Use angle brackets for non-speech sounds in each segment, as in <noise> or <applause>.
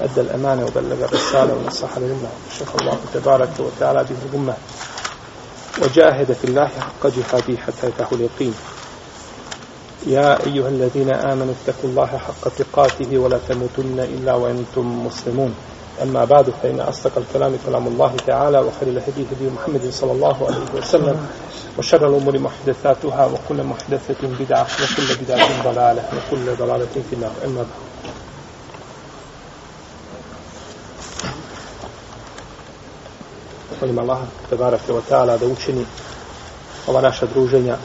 أدى الأمانة وبلغ الرسالة ونصح للأمة. وشفى الله تبارك وتعالى به الأمة. وجاهد في الله حق جهاده حتى يتاه اليقين. يا أيها الذين آمنوا اتقوا الله حق تقاته ولا تموتن إلا وأنتم مسلمون. أما بعد فإن أصدق الكلام كلام الله تعالى وخير الهدي هدي محمد صلى الله عليه وسلم. وشر الأمور محدثاتها وكل محدثة بدعة وكل بدعة ضلالة وكل ضلالة في النار. أما بعد molim Allah tebarake wa ta'ala da učini ova naša druženja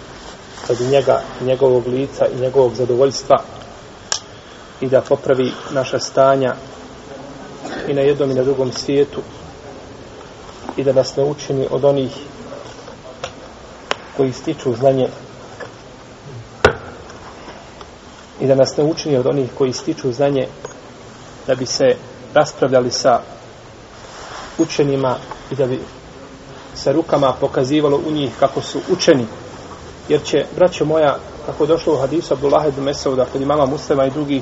radi njega, njegovog lica i njegovog zadovoljstva i da popravi naša stanja i na jednom i na drugom svijetu i da nas ne učini od onih koji stiču znanje i da nas ne učini od onih koji stiču znanje da bi se raspravljali sa učenima i da bi sa rukama pokazivalo u njih kako su učeni. Jer će, braćo moja, kako došlo u hadisu Abdullah ibn Mesauda kod imama muslima i drugi,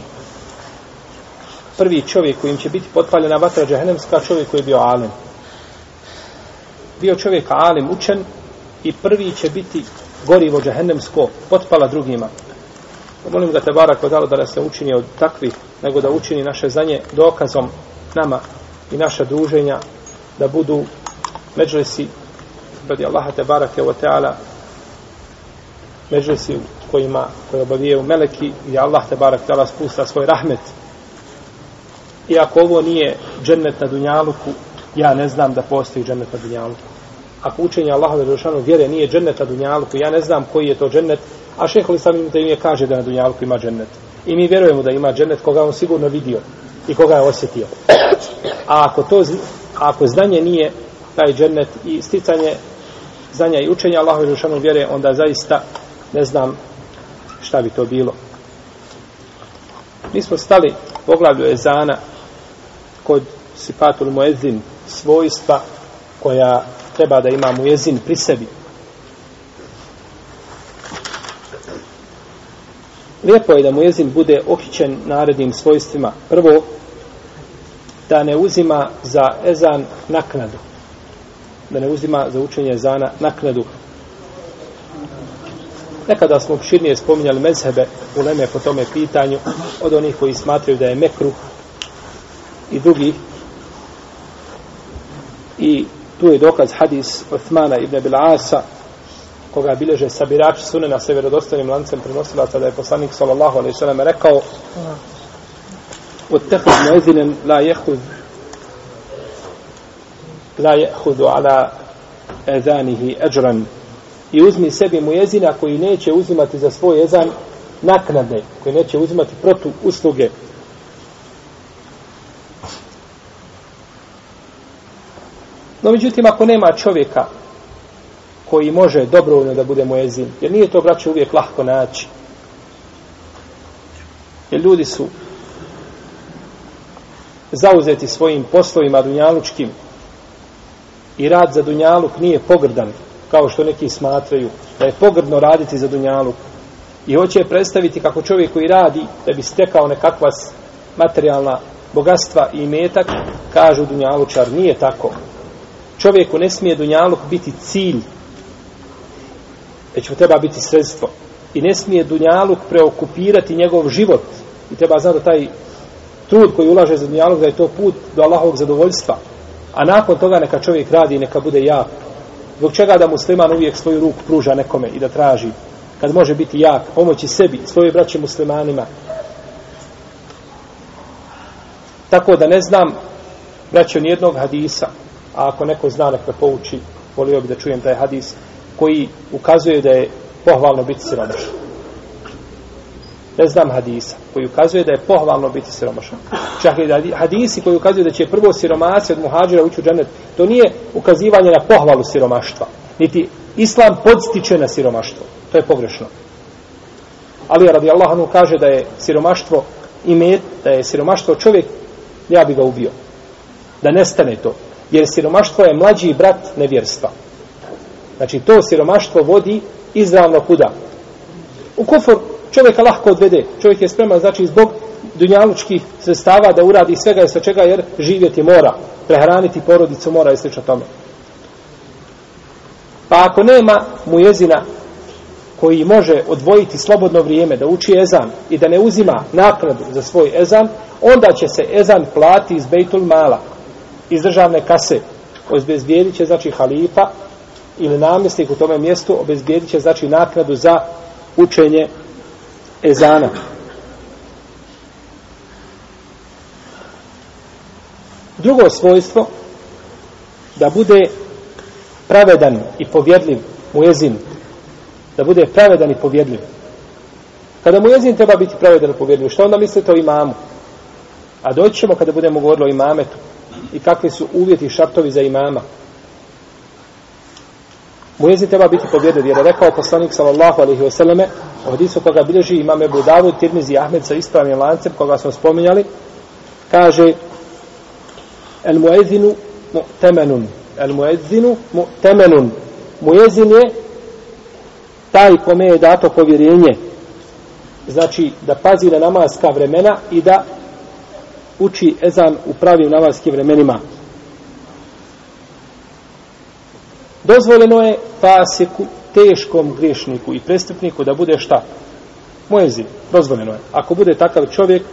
prvi čovjek kojim će biti potpaljena vatra džahenemska, čovjek koji je bio alim. Bio čovjek alim, učen, i prvi će biti gorivo džahenemsko, potpala drugima. Molim ga te barak odalo da nas ne učini od takvih, nego da učini naše zanje dokazom nama i naša druženja da budu međlesi radi Allaha te barake wa ta'ala međlesi kojima koje obavijaju meleki i Allah te barake ta'ala spusta svoj rahmet. I ako ovo nije džennet na dunjaluku ja ne znam da postoji džennet na dunjaluku. Ako učenje Allaha da došanu vjere nije džennet na dunjaluku ja ne znam koji je to džennet a šeholi sami im kaže da na dunjaluku ima džennet. I mi vjerujemo da ima džennet koga on sigurno vidio i koga je osjetio. A ako to a ako znanje nije taj džennet i sticanje znanja i učenja Allahove Žešanu vjere, onda zaista ne znam šta bi to bilo. Mi smo stali u poglavlju Ezana kod Sifatul Muezin svojstva koja treba da ima Muezin pri sebi. Lijepo je da Muezin bude okićen narednim svojstvima. Prvo, da ne uzima za ezan naknadu. Da ne uzima za učenje ezana naknadu. Nekada smo opširnije spominjali mezhebe u Leme po tome pitanju od onih koji smatraju da je mekru i drugi. I tu je dokaz hadis Othmana ibn Bil'asa koga bileže sabirači sunena sa vjerodostanim lancem prenosilaca da je poslanik sallallahu alaihi sallam rekao واتخذ مؤذنا لا يأخذ لا يأخذ على أذانه أجرا i uzmi sebi mu jezina koji neće uzimati za svoj jezan naknade, koji neće uzimati protu usluge. No međutim, ako nema čovjeka koji može dobrovoljno da bude mu jezin, jer nije to, braće, uvijek lahko naći. Jer ljudi su zauzeti svojim poslovima dunjalučkim i rad za dunjaluk nije pogrdan kao što neki smatraju da je pogrdno raditi za dunjaluk. I hoće predstaviti kako čovjek koji radi da bi stekao nekakva materijalna bogatstva i metak kažu dunjalučar nije tako. Čovjeku ne smije dunjaluk biti cilj već mu treba biti sredstvo. I ne smije dunjaluk preokupirati njegov život. I treba znati da taj trud koji ulaže za dunjalog da je to put do Allahovog zadovoljstva. A nakon toga neka čovjek radi i neka bude jak. Zbog čega da musliman uvijek svoju ruku pruža nekome i da traži kad može biti jak, pomoći sebi, svoje braće muslimanima. Tako da ne znam braćo nijednog hadisa, a ako neko zna neka pouči, volio bi da čujem taj hadis, koji ukazuje da je pohvalno biti siromašan ne znam hadisa koji ukazuje da je pohvalno biti siromašan. Čak i hadisi koji ukazuju da će prvo siromasi od muhađira ući u dženet, to nije ukazivanje na pohvalu siromaštva. Niti islam podstiče na siromaštvo. To je pogrešno. Ali radi Allahanu kaže da je siromaštvo imet, da je siromaštvo čovjek, ja bi ga ubio. Da nestane to. Jer siromaštvo je mlađi brat nevjerstva. Znači to siromaštvo vodi izravno kuda? U kufor čovjeka lahko odvede. Čovjek je spreman, znači, zbog dunjalučkih sredstava da uradi svega i sa čega, jer živjeti mora. Prehraniti porodicu mora i slično tome. Pa ako nema mu jezina koji može odvojiti slobodno vrijeme da uči ezan i da ne uzima naknadu za svoj ezan, onda će se ezan plati iz Bejtul Mala, iz državne kase. Obezbijedit će, znači, halifa ili namjesnik u tome mjestu, obezbijedit će, znači, naknadu za učenje ezana. Drugo svojstvo, da bude pravedan i povjedljiv mu jezin, da bude pravedan i povjedljiv. Kada mu jezin treba biti pravedan i povjedljiv, što onda mislite o imamu? A doći ćemo kada budemo govorili o imametu i kakvi su uvjeti i šartovi za imama. Mujezin treba biti pobjedan, jer je rekao poslanik sallallahu alaihi wa sallame, u hadisu koga bilježi imam Ebu Davud, Tirmizi Ahmed sa ispravnim lancem, koga smo spominjali, kaže el muezinu mu'temenun. El muezinu mu'temenun. Muezin je taj kome je dato povjerenje. Znači da pazi na namaska vremena i da uči ezan u pravim namaskim vremenima. Dozvoljeno je fasiku teškom griješniku i prestupniku da bude šta? Moezin, dozvoljeno je. Ako bude takav čovjek,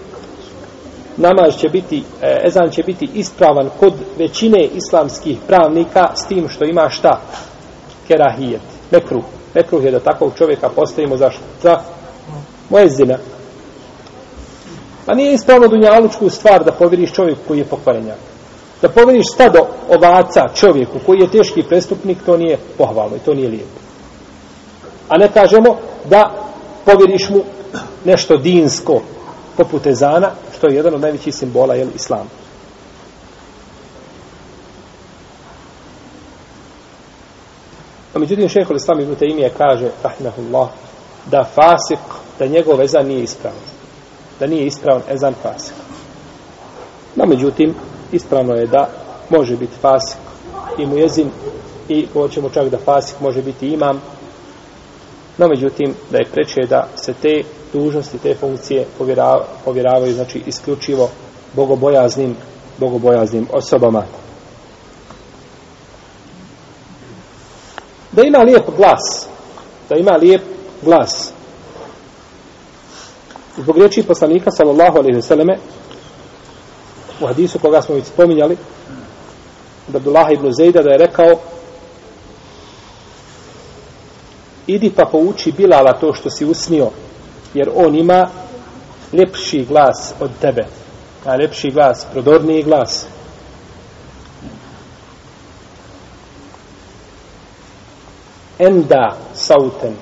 namaz će biti, e, ezan će biti ispravan kod većine islamskih pravnika s tim što ima šta? Kerahijet, mekruh. Mekruh je da takvog čovjeka postavimo za šta? Za moezina. Pa nije ispravno dunjalučku stvar da povjeriš čovjeku koji je pokvarenjak. Da povjeriš stado ovaca čovjeku koji je teški prestupnik, to nije pohvalno i to nije lijepo. A ne kažemo da povjeriš mu nešto dinsko poput ezana, što je jedan od najvećih simbola jel, islama. A međutim, šeho l'Islam ibn Taymije kaže, rahimahullah, da fasik, da njegov ezan nije ispravan. Da nije ispravan ezan fasik. No, međutim, ispravno je da može biti fasik i mujezin i hoćemo čak da fasik može biti imam, No, međutim, da je preče da se te dužnosti, te funkcije povjeravaju, povjeravaju znači, isključivo bogobojaznim, bogobojaznim osobama. Da ima lijep glas, da ima lijep glas. Zbog riječi poslanika, sallallahu alaihi vseleme, u hadisu koga smo već spominjali, da Abdullah ibn Zejda da je rekao, idi pa pouči Bilala to što si usnio, jer on ima ljepši glas od tebe. A ljepši glas, prodorniji glas. Enda sauten.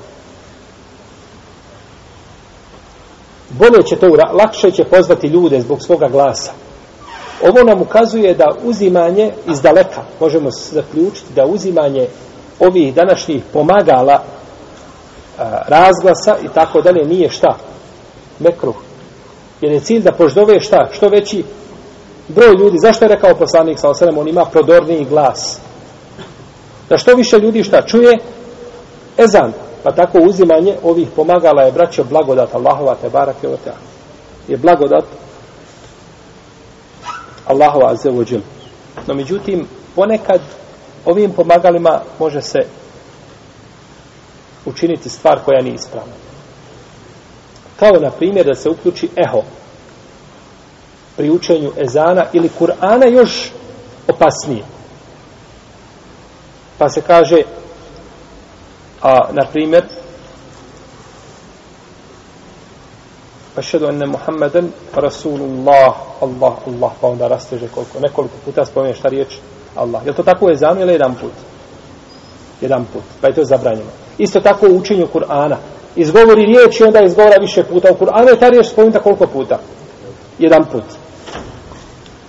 Bolje će to, lakše će pozvati ljude zbog svoga glasa. Ovo nam ukazuje da uzimanje iz daleka, možemo zaključiti da uzimanje ovih današnjih pomagala razglasa i tako dalje nije šta? Mekruh. Jer je cilj da poždove šta? Što veći broj ljudi. Zašto je rekao poslanik sa osanem on ima prodorniji glas? Da što više ljudi šta čuje ezan. Pa tako uzimanje ovih pomagala je braćo blagodat Allahova te barake o je blagodat Allahova azevođel no međutim ponekad ovim pomagalima može se učiniti stvar koja nije ispravna. Kao na primjer da se uključi eho pri učenju ezana ili Kur'ana još opasnije. Pa se kaže a na primjer ašhedu enne Muhammeden Rasulullah Allah, Allah pa onda rasteže koliko nekoliko puta spomeneš ta riječ Allah. Je to tako u ili jedan put? Jedan put. Pa je to zabranjeno. Isto tako u učenju Kur'ana. izgovori riječ i onda izgovara više puta. U Kur'anu je ta riječ spomenuta koliko puta? Jedan put.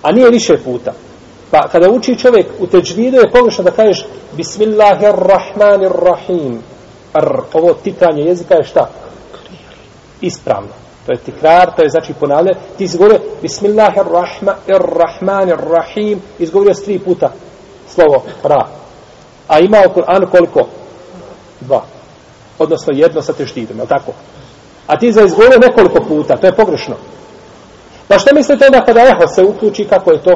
A nije više puta. Pa kada uči čovjek u teđvidu je pogrešno da kažeš Bismillahirrahmanirrahim. Ar, ovo tikanje jezika je šta? Ispravno. To je tikrar, to je znači ponavlja. Ti izgovorio Bismillahirrahmanirrahim. Izgovorio s tri puta slovo ra. A ima u Kur'anu koliko? Dva. Odnosno jedno sa teštidom, je tako? A ti za izgovorio nekoliko puta, to je pogrešno. Pa što mislite onda kada eho se uključi, kako je to?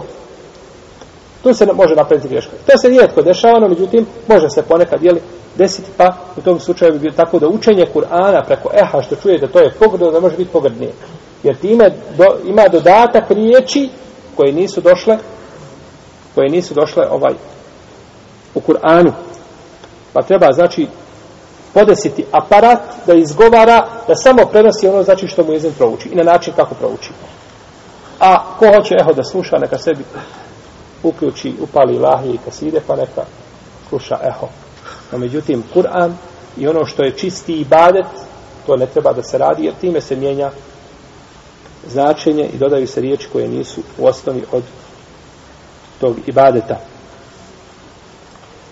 Tu se može napraviti greška. To se rijetko dešava, no međutim, može se ponekad, jeli, desiti, pa u tom slučaju bi bilo tako da učenje Kur'ana preko eha, što čuje da to je pogrdno, da može biti pogrdnije. Jer time do, ima dodatak riječi koje nisu došle, koje nisu došle ovaj u Kur'anu. Pa treba, znači, podesiti aparat da izgovara, da samo prenosi ono znači što mu jezin prouči i na način kako prouči. A ko hoće eho da sluša, neka sebi uključi, upali lahije i kaside, pa neka sluša eho. No, međutim, Kur'an i ono što je čisti ibadet, to ne treba da se radi, jer time se mijenja značenje i dodaju se riječi koje nisu u osnovi od tog ibadeta.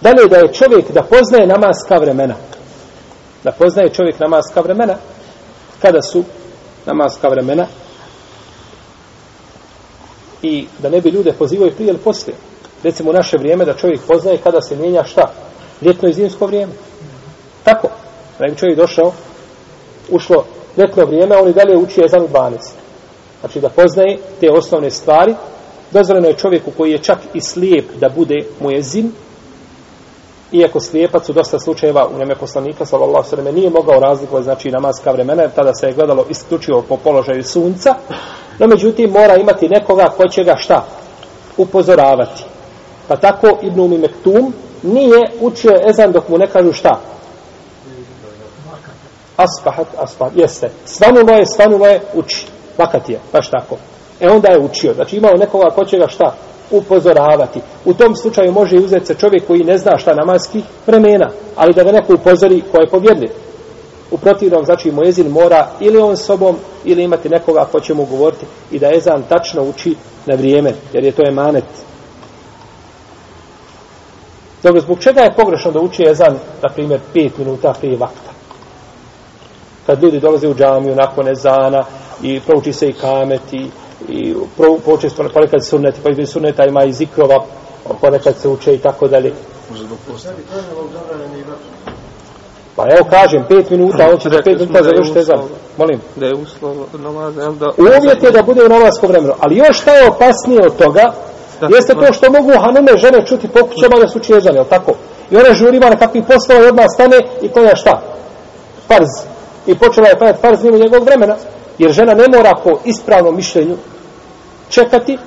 Dalje da je čovjek da poznaje namaska vremena. Da poznaje čovjek namaska vremena. Kada su namaska vremena i da ne bi ljude pozivaju prije ili poslije. Recimo u naše vrijeme da čovjek poznaje kada se mijenja šta? Ljetno i zimsko vrijeme. Tako. Da bi čovjek došao, ušlo ljetno vrijeme, a on i dalje uči jezan u 12. Znači da poznaje te osnovne stvari. Dozvoljeno je čovjeku koji je čak i slijep da bude mu jezin, iako slijepac u dosta slučajeva u njeme poslanika, sallallahu sallam, nije mogao razlikovati znači namaska vremena, jer tada se je gledalo isključivo po položaju sunca, no međutim mora imati nekoga ko će ga šta? Upozoravati. Pa tako Ibn Umi Mektum nije učio ezan dok mu ne kažu šta? Asbahat, aspahat, jeste. Svanulo je, svanulo je, uči. Vakat je, baš tako. E onda je učio. Znači imao nekoga ko će ga šta? upozoravati. U tom slučaju može i uzeti se čovjek koji ne zna šta namaski vremena, ali da ga neko upozori ko je povjedljiv. U protivnom, znači, mojezin mora ili on sobom, ili imati nekoga ko će mu govoriti i da Ezan tačno uči na vrijeme, jer je to emanet. Dobro, zbog čega je pogrešno da uči Ezan, na primjer, pet minuta prije vakta? Kad ljudi dolaze u džamiju nakon Ezana i prouči se i kamet i i počesto ponekad sunneti, pa između sunneta ima i zikrova, ponekad se uče i tako dalje. Pa evo kažem, pet minuta, on će za pet minuta završiti za... Molim. Da je uslov namaza, jel da... Uvjet je da bude u namasko vremenu, ali još šta je opasnije od toga, jeste to što mogu hanume žene čuti po kućama da su čežane, jel tako? I ona žurima na kakvih poslova odmah stane i klanja šta? Farz. I počela je klanjati farz mimo njegovog vremena. Jer žena ne mora po ispravnom mišljenju čekati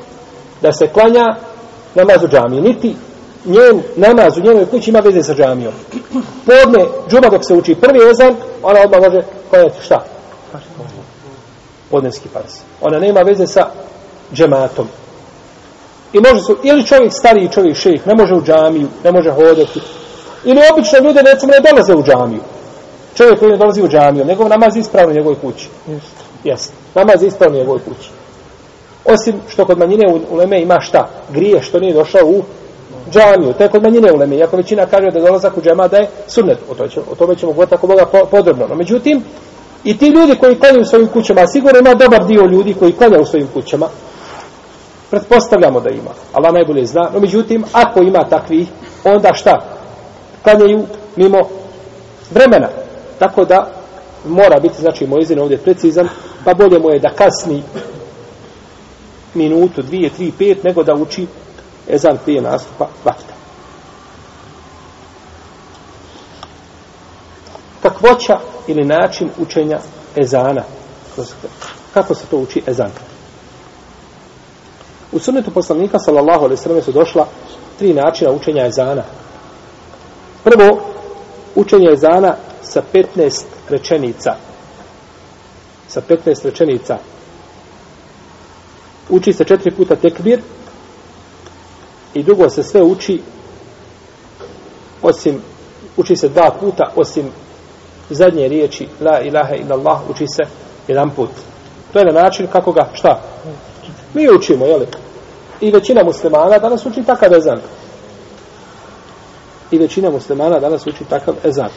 da se klanja namaz u džamiji. Niti njen namaz u njenoj kući ima veze sa džamijom. Podne, džuma dok se uči prvi ezan, ona odmah može klanjati šta? Podnevski farz. Ona nema veze sa džematom. I može su, ili čovjek stariji čovjek šejih, ne može u džamiju, ne može hodati. Ili obično ljude, recimo, ne dolaze u džamiju. Čovjek koji ne dolazi u džamiju, njegov namaz ispravno u njegovoj kući. Jeste. Jeste. Namaz ispravno u njegovoj kući. Osim što kod manjine u Leme ima šta? Grije što nije došao u džamiju. To je kod manjine uleme. Iako većina kaže da dolazak u džama da je sunnet. O, to ćemo, o tome ćemo govoriti ako Boga podrobno. No, međutim, i ti ljudi koji klanjaju u svojim kućama, sigurno ima dobar dio ljudi koji klanjaju u svojim kućama. Pretpostavljamo da ima. Allah najbolje zna. No, međutim, ako ima takvi, onda šta? Klanjaju mimo vremena. Tako da mora biti, znači, Mojzin ovdje precizan, pa bolje mu je da kasni minutu, dvije, tri, pet, nego da uči ezan prije nastupa vakta. Kakvoća ili način učenja ezana? Kako se to uči ezan? U sunnetu poslanika, sallallahu alaihi sallam, su došla tri načina učenja ezana. Prvo, učenje ezana sa 15 rečenica. Sa 15 rečenica. Uči se četiri puta tekbir i drugo se sve uči osim uči se dva puta osim zadnje riječi la ilaha illallah uči se jedan put. To je na način kako ga, šta? Mi učimo, jel? I većina muslimana danas uči takav ezan. I većina muslimana danas uči takav ezan.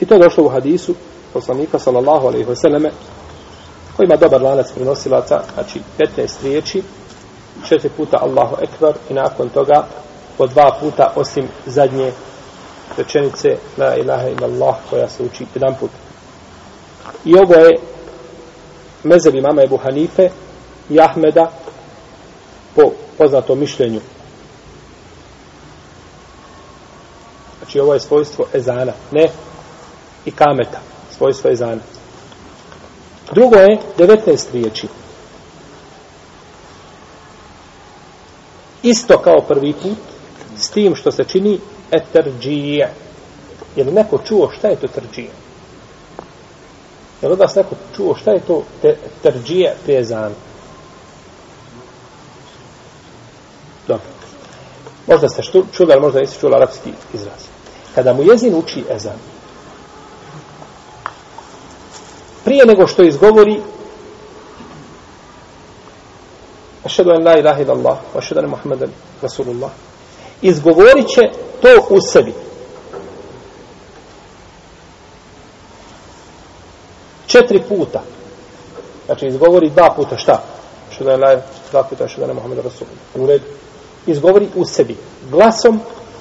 I to je došlo u hadisu poslanika sallallahu alaihi wa Ko ima dobar lanac prenosilaca, znači 15 riječi, četiri puta Allahu Ekber i nakon toga po dva puta osim zadnje rečenice La ilaha illallah koja se uči jedan put. I ovo je mezebi mama Ebu Hanife i Ahmeda po poznatom mišljenju. Znači ovo je svojstvo ezana, ne i kameta, svojstvo ezana. Drugo je 19 riječi. Isto kao prvi put, s tim što se čini eterđije. Je li neko čuo šta je to terđije? Je li od vas neko čuo šta je to eterđije prije zanu? Dobro. Možda ste čuli, ali možda nisi čuli arapski izraz. Kada mu jezin uči ezan, prije nego što izgovori ašhedu en la ilaha illallah ašhedu en muhammeden rasulullah. Izgovorit će to u sebi. Četiri puta. Znači izgovori dva puta šta? Ašhedu en la dva puta ašhedu en muhammeden rasulullah. U redu. Izgovori u sebi. Glasom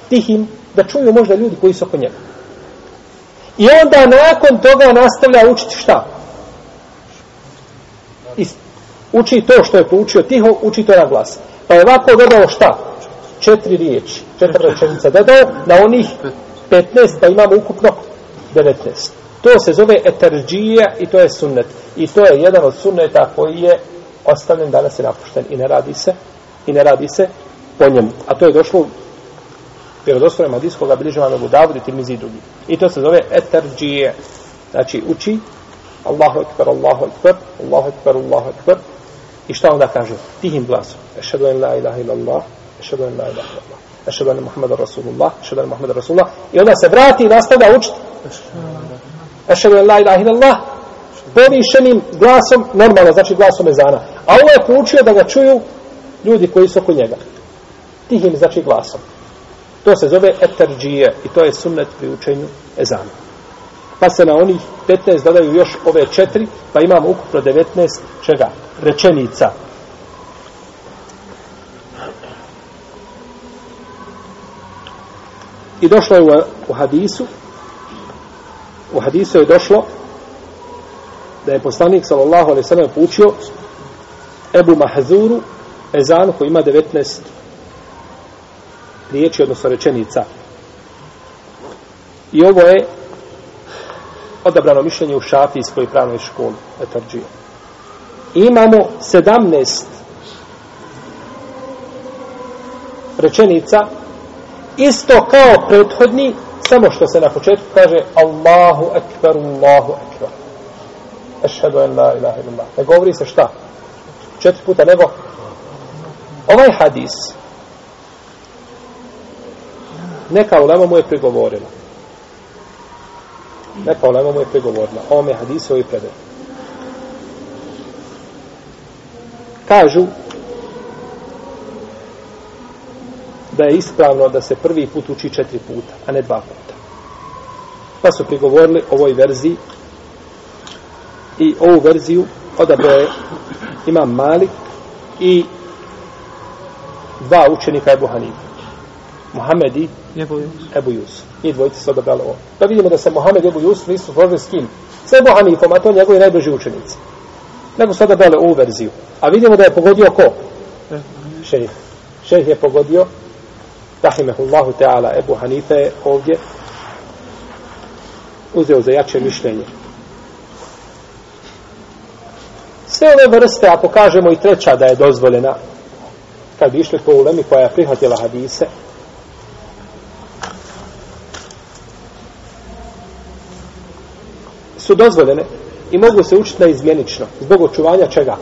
tihim da čuju možda ljudi koji su oko njega. I onda nakon toga nastavlja učiti šta? I uči to što je poučio tiho, uči to na glas. Pa je ovako dodao šta? Četiri riječi, četiri rečenica dodao na onih 15, pa imamo ukupno 19. To se zove eterđija i to je sunnet. I to je jedan od sunneta koji je ostavljen danas i napušten i ne radi se i ne radi se po njemu. A to je došlo vjerodostojnom hadijskog vam Abu Davud i Tirmizi drugi. I to se zove etarđije. Znači uči Allahu ekber, Allahu ekber, Allahu ekber, Allahu ekber. I šta onda kaže? Tihim glasom. Ešhedu en la ilaha ila Allah, ešhedu en la ilaha ila Allah. Ešhedu en Muhammeda Rasulullah, ešhedu en Muhammeda Rasulullah. I onda se vrati i nastavlja učiti. Ešhedu en la ilaha ila Allah. Povišenim glasom, normalno, znači glasom ezana. A ovo je poučio da ga čuju ljudi koji su oko njega. Tihim, znači glasom. To se zove eterđije i to je sunnet pri učenju ezana. Pa se na onih 15 dodaju još ove četiri, pa imamo ukupno 19 čega? Rečenica. I došlo je u, u hadisu, u hadisu je došlo da je poslanik sallallahu alejhi ve sellem poučio Ebu Mahzuru ezan koji ima 19 riječi, odnosno rečenica. I ovo je odabrano mišljenje u šafijskoj pravnoj školi, etarđije. Imamo sedamnest rečenica, isto kao prethodni, samo što se na početku kaže Allahu ekber, Allahu ekber. Ešhedu en la ilaha illallah. Ne govori se šta? Četiri puta nego ovaj hadis neka ulema mu je pregovorila. Neka ulema mu je pregovorila. Ovo je hadis ovaj. Kažu da je ispravno da se prvi put uči četiri puta, a ne dva puta. Pa su prigovorili ovoj verziji i ovu verziju odabrao je imam Malik i dva učenika Ebu Hanifa. Muhamedi Ebu Yusuf. Ebu Yusuf. I dvojice su odabrali ovo. Da vidimo da se Muhammed i Ebu Yusuf nisu složili s kim? S Ebu Hanifom, a to njegovi najbliži učenici. Nego su odabrali ovu verziju. A vidimo da je pogodio ko? Šejh. Šejh je pogodio Rahimehullahu Teala Ebu Hanife je ovdje uzeo za jače mišljenje. Sve ove vrste, ako kažemo i treća da je dozvoljena, kad bi išli po ulemi koja je prihvatila hadise, su dozvoljene i mogu se učiti na izmjenično. Zbog očuvanja čega?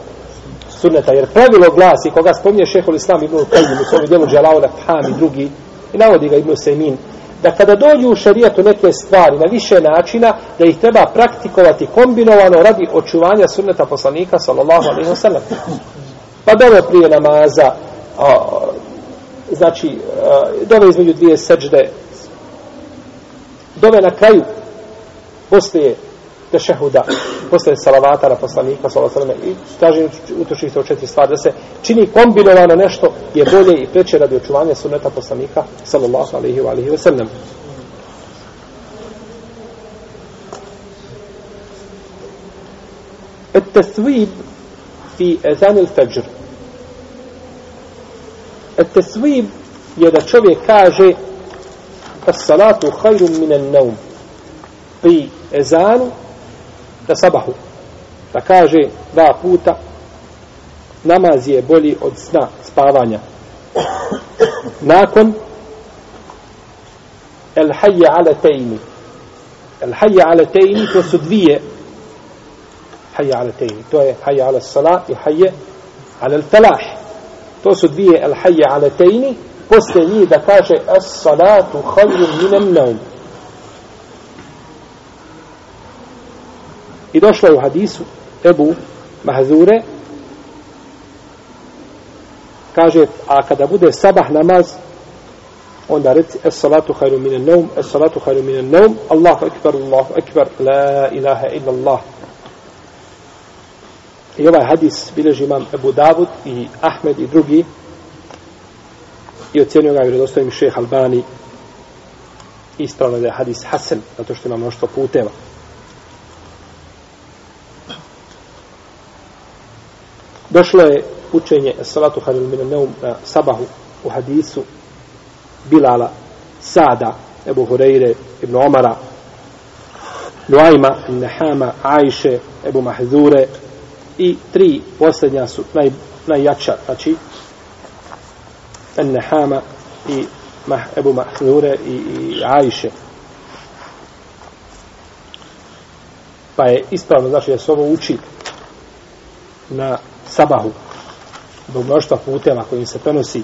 sunneta. Jer pravilo glasi, koga spominje šehol Islam ibn Qayyim u svom djelu Džalaul Afham i drugi, i navodi ga ibn Sejmin, da kada dođu u šarijetu neke stvari na više načina, da ih treba praktikovati kombinovano radi očuvanja sunneta poslanika, sallallahu alaihi wa sallam. Pa dove prije namaza, a, znači, a, dove između dvije seđde, dove na kraju, poslije tešehuda, poslije salavata na poslanika, sallallahu alaihi wa sallam, i traži utočnih to četiri stvari, da se čini kombinovano nešto, je bolje i preče radi očuvanja sunneta poslanika, sallallahu alaihi wa sallam. التثويب في أذان الفجر التثويب je da čovjek kaže as-salatu khairun min an-nawm pri ezanu da sabahu da kaže dva puta namaz je bolji od sna spavanja nakon el hayya ala tejni. el hayya ala tejni, to su dvije hayya ala tejni. to je hayya ala sala i hayya ala al falah to su dvije el hayya ala tejni. Poslije njih da kaže as salatu hajju min naum. I došlo je u hadisu Ebu Mahzure. Kaže a kada bude sabah namaz onda reci es salatu khairu min an nawm es salatu khairu min an nawm Allahu ekber, Allahu ekber, la ilaha illa Allah i ovaj hadis bileži imam Ebu Davud i Ahmed i drugi. I ocjenio ga vjerodostojim šejh Albani. Ispravno da je hadis Hasan zato što ima mnoštvo puteva. Došlo je učenje salatu halil min neum na sabahu u hadisu Bilala Sada Ebu Hureyre Ibn Omara Nuajma Nehama Ajše Ebu Mahzure i tri posljednja su naj, najjača znači Nehama i Mah, Ebu Mahzure i, i Ajše pa je ispravno znači da se ovo uči na sabahu. Zbog mnoštva puteva kojim se prenosi.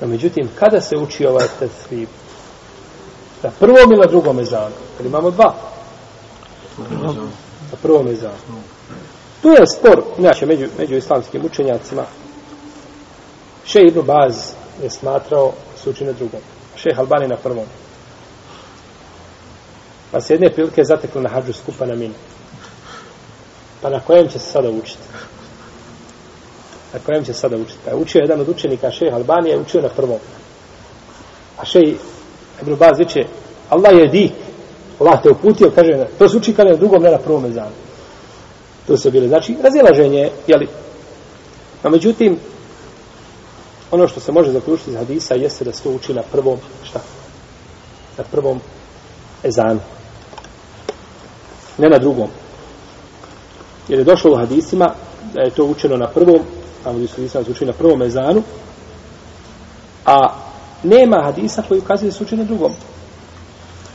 No međutim kada se uči ovaj tesrib na prvom ili na drugom ezanu kad imamo dva? Na prvom ezanu tu je spor inače među, među islamskim učenjacima. Še Ibn Baz je smatrao se uči na drugom. Šeh Albani na prvom. Pa se jedne prilike zatekli na hađu skupa na minu. Pa na kojem će se sada učiti? Na kojem će se sada učiti? Pa je učio jedan od učenika šeha Albanije, učio na prvom. A šej Ebru Baz viće, Allah je dik. Allah te uputio, kaže, to se uči kada je na drugom, ne na prvom ezanu. To se bile. Znači, razilaženje, jeli? A međutim, ono što se može zaključiti iz hadisa jeste da se to uči na prvom, šta? Na prvom ezanu. Ne na drugom. Jer je došlo u hadisima da je to učeno na prvom, tamo gdje su hadisima učeni na prvom mezanu, a nema hadisa koji ukazuje da se uči na drugom.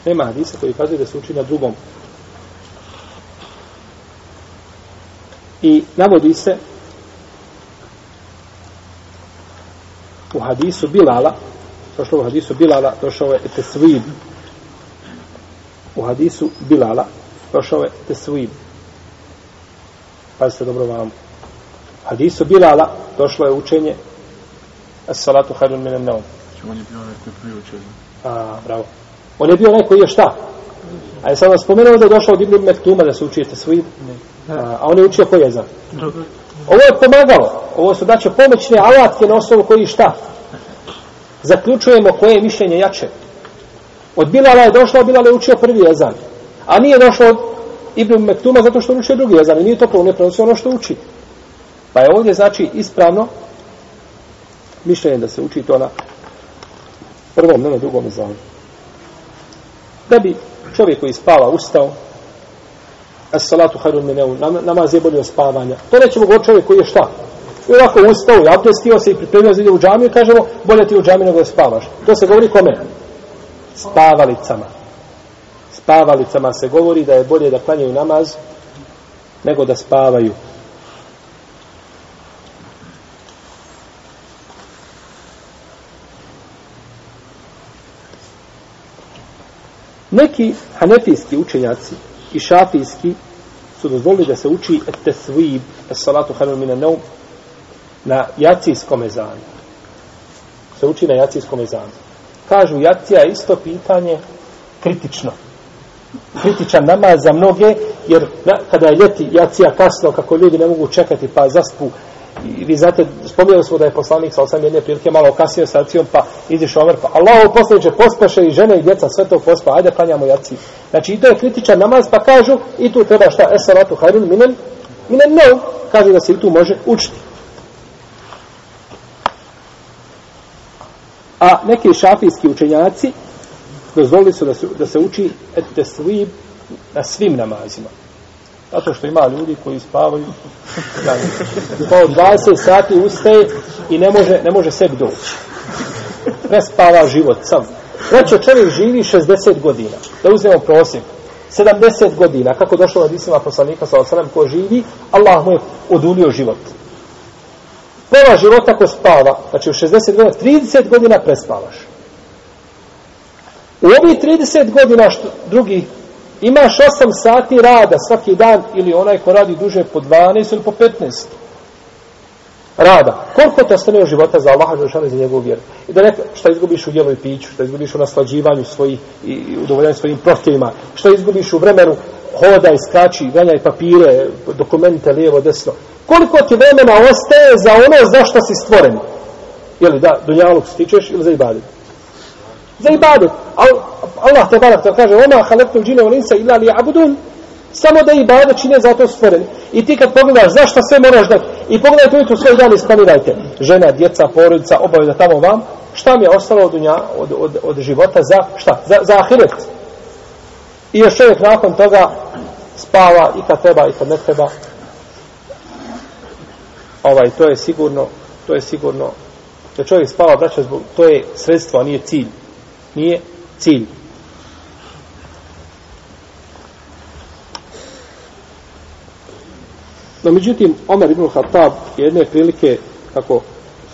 Nema hadisa koji ukazuje da se uči na drugom. I navodi se u hadisu Bilala, došlo u hadisu Bilala, došao je tesvib. U hadisu Bilala, došao je tesvib. Pazite dobro vam. Hadisu Bilala došlo je učenje as salatu hayrun min an-nawm. On je bio onaj koji prije učenje. A, bravo. On je bio onaj koji je šta? A je sam vam spomenuo da je došao od Ibn Mektuma da se učijete svi. A, a on je učio koji je za? Ovo je pomagalo. Ovo su daće pomoćne alatke na osnovu koji šta? Zaključujemo koje je mišljenje jače. Od Bilala je došlo, a Bilala je učio prvi jezan. A nije došlo od Ibn Mektuma zato što uči drugi jezan i nije to ne prenosi ono što uči. Pa je ovdje znači ispravno mišljenje da se uči to na prvom, ne na drugom jezanu. Da bi čovjek koji spava ustao, as salatu hayrun mineu, namaz je bolje od spavanja. To nećemo govoriti čovjek koji je šta? I ovako ustao i abdestio se i pripremio za ide u džamiju i kažemo, bolje ti u džamiju nego da spavaš. To se govori kome? Spavalicama spavalicama se govori da je bolje da klanjaju namaz nego da spavaju. Neki hanefijski učenjaci i šafijski su dozvolili da se uči tesvib, salatu hanu mina neum, na jacijskom ezanu. Se uči na jacijskom ezanu. Kažu, jacija je isto pitanje kritično. Kritičan namaz za mnoge, jer kada je ljeti jacija kasno, kako ljudi ne mogu čekati pa zaspu, i vi znate, spomnjali smo da je poslanik sa osam jedne prilike malo kasnije sa acijom, pa izišao Omer, pa Allah poslaniče pospaše i žene i djeca sve to pospa, ajde klanjamo jaciju. Znači i to je kritičan namaz, pa kažu i tu treba šta, esalatu hajrun minen, minen no, kažu da se i tu može učiti. A neki šafijski učenjaci dozvolili su da se, da se uči et tesvib na svim namazima. Zato što ima ljudi koji spavaju pa od 20 sati ustaje i ne može, ne može sebi doći. Prespava život sam. Znači čovjek živi 60 godina. Da uzmemo prosjek. 70 godina. Kako došlo na disima poslanika sa osanem ko živi, Allah mu je odulio život. Pola života ko spava, znači u 60 godina, 30 godina prespavaš. U ovih 30 godina što drugi imaš 8 sati rada svaki dan ili onaj ko radi duže po 12 ili po 15 rada. Koliko te ostane u života za Allaha Žešana za njegovu vjeru? I da neka, šta izgubiš u jelu i piću, šta izgubiš u naslađivanju svojih i udovoljanju svojim prohtjevima, šta izgubiš u vremenu hoda i skači, ganjaj papire, dokumente lijevo, desno. Koliko ti vremena ostaje za ono za što si stvoren? Ili da, dunjaluk stičeš ili za ibadet? Za ibadet. Allah te barak kaže, ona halektu džine u linsa ila li abudun, samo da ibadet čine za to. I ti kad pogledaš zašto sve moraš dati, i pogledajte ujutru svoj dan i žena, djeca, porodica, obaveza tamo vam, šta mi je ostalo od, unja, od, od, od života za, šta? Za, za ahiret. I još čovjek nakon toga spava i kad treba i kad ne treba. Ovaj, to je sigurno, to je sigurno, da čovjek spava, braća, zbog, to je sredstvo, a nije cilj. Nije cilj. No, međutim, Omer ibn Khattab jedne prilike, kako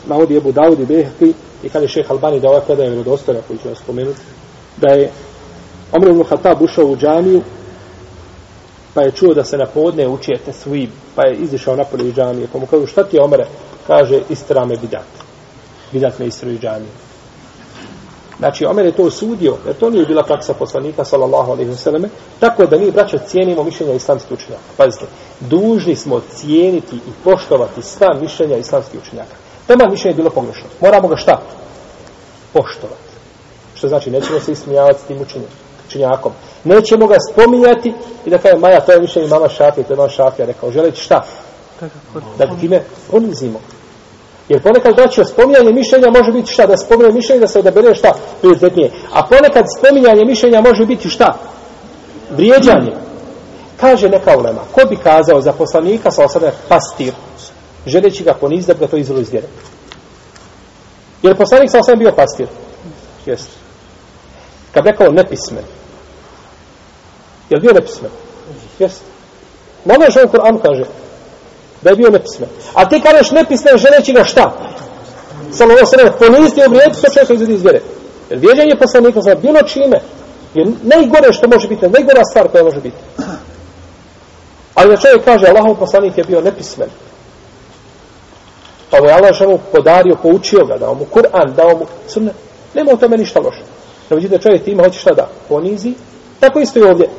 navodi Ebu Dawud i Behti, i kada je šeh Albani da ovaj predaje vjerodostojna, koji ću vam spomenuti, da je Omer ibn Khattab ušao u džamiju, pa je čuo da se na podne uči tesvib, pa je izišao napolje iz džamije, pa mu kažu, šta ti je Omere? Kaže, istira me bidat. Bidat me istira iz džamije. Znači, Omer je to osudio, jer to nije bila praksa poslanika, sallallahu alaihi vseleme, tako da mi, braća, cijenimo mišljenja islamskih učenjaka. Pazite, dužni smo cijeniti i poštovati sva mišljenja islamskih učenjaka. Tema mišljenje je bilo pogrešno. Moramo ga šta? Poštovati. Što znači, nećemo se ismijavati s tim učenjem, učenjakom. Nećemo ga spominjati i da kaže, Maja, to je mišljenje mama Šafija, to je mama Šafija, rekao, želeći šta? Da ga time ponizimo. Jer ponekad braćo spominjanje mišljenja može biti šta? Da spominje mišljenje da se odabere šta? Prioritetnije. A ponekad spominjanje mišljenja može biti šta? Vrijeđanje. Kaže neka ulema, ko bi kazao za poslanika sa osada pastir, želeći ga poniz da bi ga to izvelo iz vjere? Jer poslanik sa osada bio pastir? Jeste. Kad rekao nepismen, je li bio nepismen? Jeste. Malo je što Kur'an kaže, da je bio nepismen. A ti kažeš nepismen želeći ga šta? Samo ovo sreme, poniziti i obrijeti, to čovjek izvedi iz vjere. Jer vjeđanje poslanika za bilo čime je najgore što može biti, najgora stvar koja može biti. Ali da čovjek kaže, Allahov poslanik je bio nepismen. Pa mu je Allah ženu podario, poučio ga, dao mu Kur'an, dao mu sunne. Nema u tome ništa loše. No, vidite, čovjek ima hoće šta da ponizi. Tako isto i ovdje.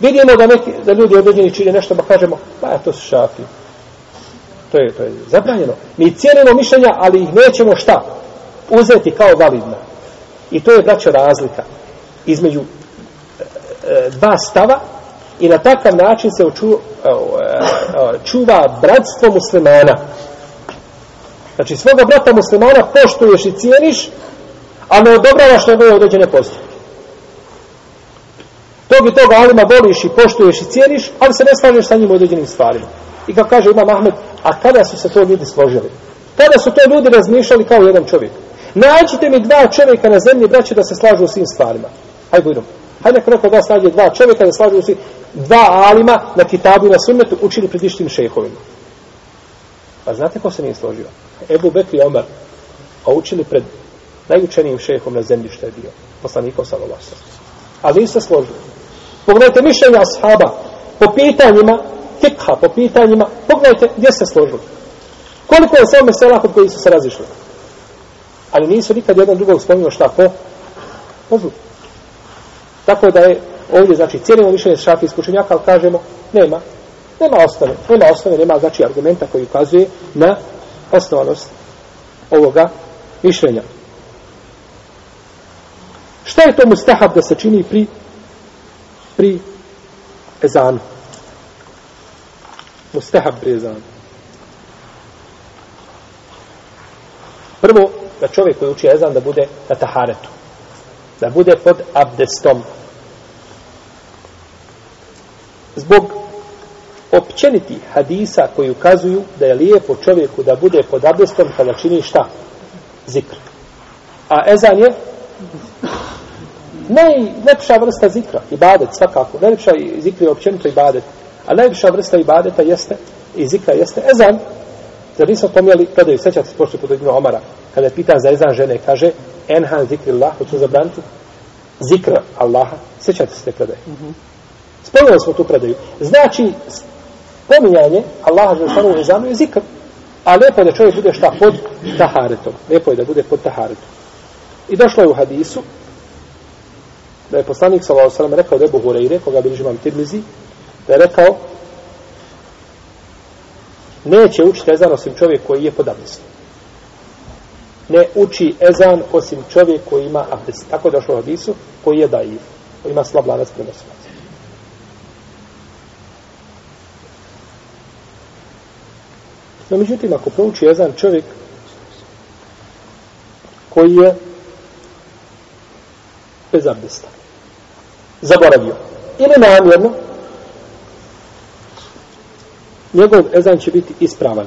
Vidimo da, neki, da ljudi određeni čine nešto, pa kažemo, pa to su šafi. To je, to je zabranjeno. Mi cijenimo mišljenja, ali ih nećemo šta? Uzeti kao validna. I to je, braćo, razlika između e, e dva stava i na takav način se oču, e, e, čuva bratstvo muslimana. Znači, svoga brata muslimana poštuješ i cijeniš, a ne odobravaš njegove određene postupke. Tog i toga alima voliš i poštuješ i cijeniš, ali se ne slažeš sa njim u određenim stvarima. I kao kaže Imam Ahmed, a kada su se to ljudi složili? Kada su to ljudi razmišljali kao jedan čovjek? Nađite mi dva čovjeka na zemlji, braće, da se slažu u svim stvarima. Hajde, budemo. Hajde neko neko da slađe dva čovjeka, da slažu u svim dva alima na kitabu i na sunnetu učili pred ištim šehovima. Pa znate ko se nije složio? Ebu Bekri Omar, a učili pred najučenijim šehom na zemlji što je bio, poslanikom sa Ali nisu se složili. Pogledajte mišljenja ashaba po pitanjima fikha, po pitanjima, pogledajte gdje se složili. Koliko je samo mesela kod koji su se razišli. Ali nisu nikad jedan drugog spominjali šta po pozvu. Tako da je ovdje, znači, cijelimo mišljenje šafijskog učenjaka, ali kažemo, nema, nema osnove, nema osnove, nema, znači, argumenta koji ukazuje na osnovanost ovoga mišljenja. Šta je to mustahab da se čini pri pri ezanu? Mustahab pri ezanu. Prvo, da čovjek koji uči ezan da bude na taharetu. Da bude pod abdestom. Zbog općeniti hadisa koji ukazuju da je lijepo čovjeku da bude pod abdestom kada čini šta? Zikr. A ezan je najlepša vrsta zikra, ibadet svakako. Najlepša zikra je općenito ibadet. A najlepša vrsta ibadeta jeste, i zikra jeste ezan. Zar nismo pomijeli, kada je sećate se pošto pod Ibn Omara, kada je pitan za ezan žene, kaže, enhan zikri Allah, hoću zabraniti, zikra Allaha, sećate se te predaje. Mm -hmm. Spomnili smo tu predaju. Znači, pominjanje Allaha Želešanu u ezanu je zikr. A lepo je da čovjek bude šta pod taharetom. Lepo je da bude pod taharetom. I došlo je u hadisu, da je poslanik sallallahu alejhi ve sellem rekao da Abu Hurajre koga bilježi imam Tirmizi da je rekao neće učiti ezan osim čovjek koji je pod abdestom. Ne uči ezan osim čovjek koji ima abdest. Tako je došlo u hadisu koji je daiv, koji ima slab lanac prenosilac. No, međutim, ako prouči ezan čovjek koji je bez abdesta, zaboravio. Ili namjerno, njegov ezan će biti ispravan.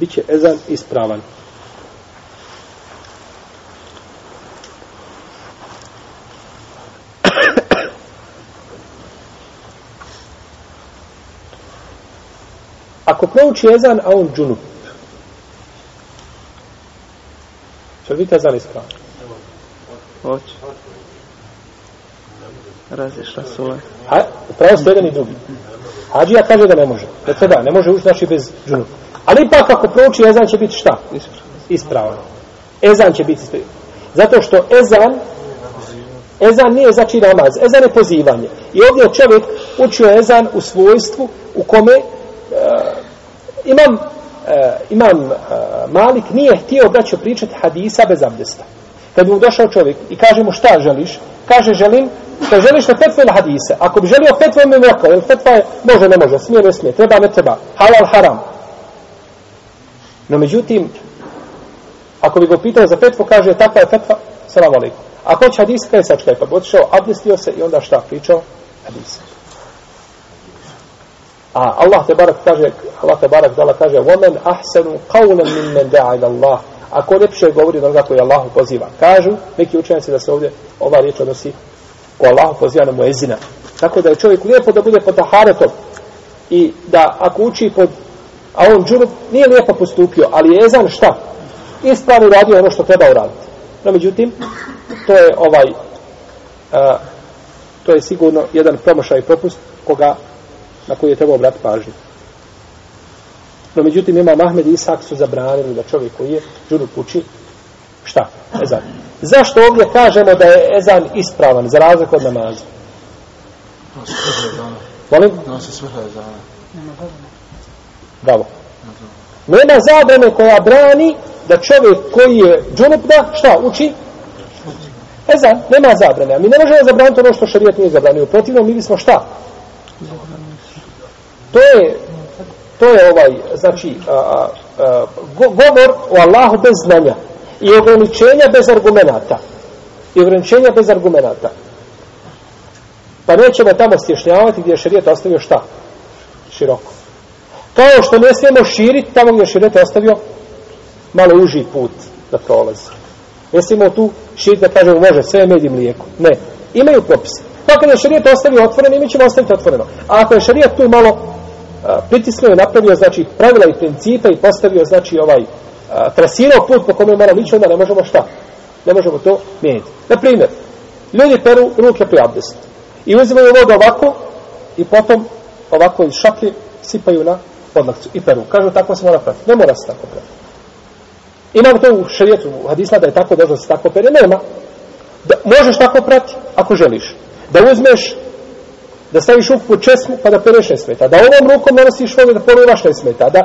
Biće ezan ispravan. <clears throat> Ako prouči ezan, a on džunup, će li biti ezan ispravan? Hoće razišla su ove. A, pravo ste jedan i drugi. Hađija kaže da ne može. Da treba, ne može ući znači bez džunu. Ali ipak ako prouči ezan će biti šta? Ispravan. Ezan će biti ispravan. Zato što ezan ezan nije znači namaz. Ezan je pozivanje. I ovdje čovjek učio ezan u svojstvu u kome uh, imam uh, imam uh, Malik nije htio da će pričati hadisa bez abdesta. Kad mu došao čovjek i kaže mu šta želiš, kaže želim što želiš na fetvu ili hadise. Ako bi želio fetvu, mi rekao, jer fetva je, može, ne može, smije, ne smije, treba, ne treba, halal, haram. No, međutim, ako bi go pitao za fetvu, kaže, takva je fetva, salam alaikum. Ako će hadis, kaj sačkaj, pa bi otišao, abdestio se i onda šta pričao? Hadise. A Allah te barak kaže, Allah te barak dala kaže, وَمَنْ أَحْسَنُ قَوْلًا مِنْ مَنْ دَعَ إِلَى اللَّهِ Ako lepše govori od onoga koji Allahu poziva. Kažu, neki učenjaci da se ovdje ova riječ odnosi u Allahu poziva na muezina. Tako da je čovjek lijepo da bude pod taharetom i da ako uči pod a on džunup nije lijepo postupio, ali je ezan šta? Ispravno radio ono što treba uraditi. No, međutim, to je ovaj a, to je sigurno jedan promošaj i propust koga, na koji je trebao obratiti pažnju. No, međutim, ima Mahmed i Isak su zabranili da čovjek koji je džunup uči šta? Ezan. Zašto ovdje kažemo da je ezan ispravan za razliku od namaza? Molim? Nosi svrha ezana. Bravo. Nema zabrane koja brani da čovjek koji je džunup da, šta, uči? Ezan, nema zabrane. A mi ne možemo zabraniti ono što šarijet nije zabranio. Protivno, mi bismo šta? To je, to je ovaj, znači, a, a, a, govor o Allahu bez znanja i ograničenja bez argumenata. I ograničenja bez argumenata. Pa nećemo tamo stješnjavati gdje je šarijet ostavio šta? Široko. Kao što ne smijemo širiti tamo gdje je šarijet ostavio malo uži put da prolazi. Ne smijemo tu širiti da kažemo može sve med i mlijeko. Ne. Imaju propis. Pa kada je šarijet ostavio otvoreno, mi ćemo ostaviti otvoreno. A ako je šarijet tu malo a, pritisnuo i napravio, znači, pravila i principe i postavio, znači, ovaj, a, trasirao put po kome moramo ići, onda ne možemo šta? Ne možemo to mijeniti. Na primjer, ljudi peru ruke pri abdestu. I uzimaju vodu ovako i potom ovako iz šaklje sipaju na podlakcu i peru. Kažu tako se mora pratiti. Ne mora se tako pratiti. Imam to u šarijetu, u hadisma da je tako došlo da se tako pere. Nema. Da, možeš tako prati ako želiš. Da uzmeš, da staviš ruku česmu pa da pereš ne smeta. Da ovom rukom nanosiš vodu da polivaš ne smeta. Da e,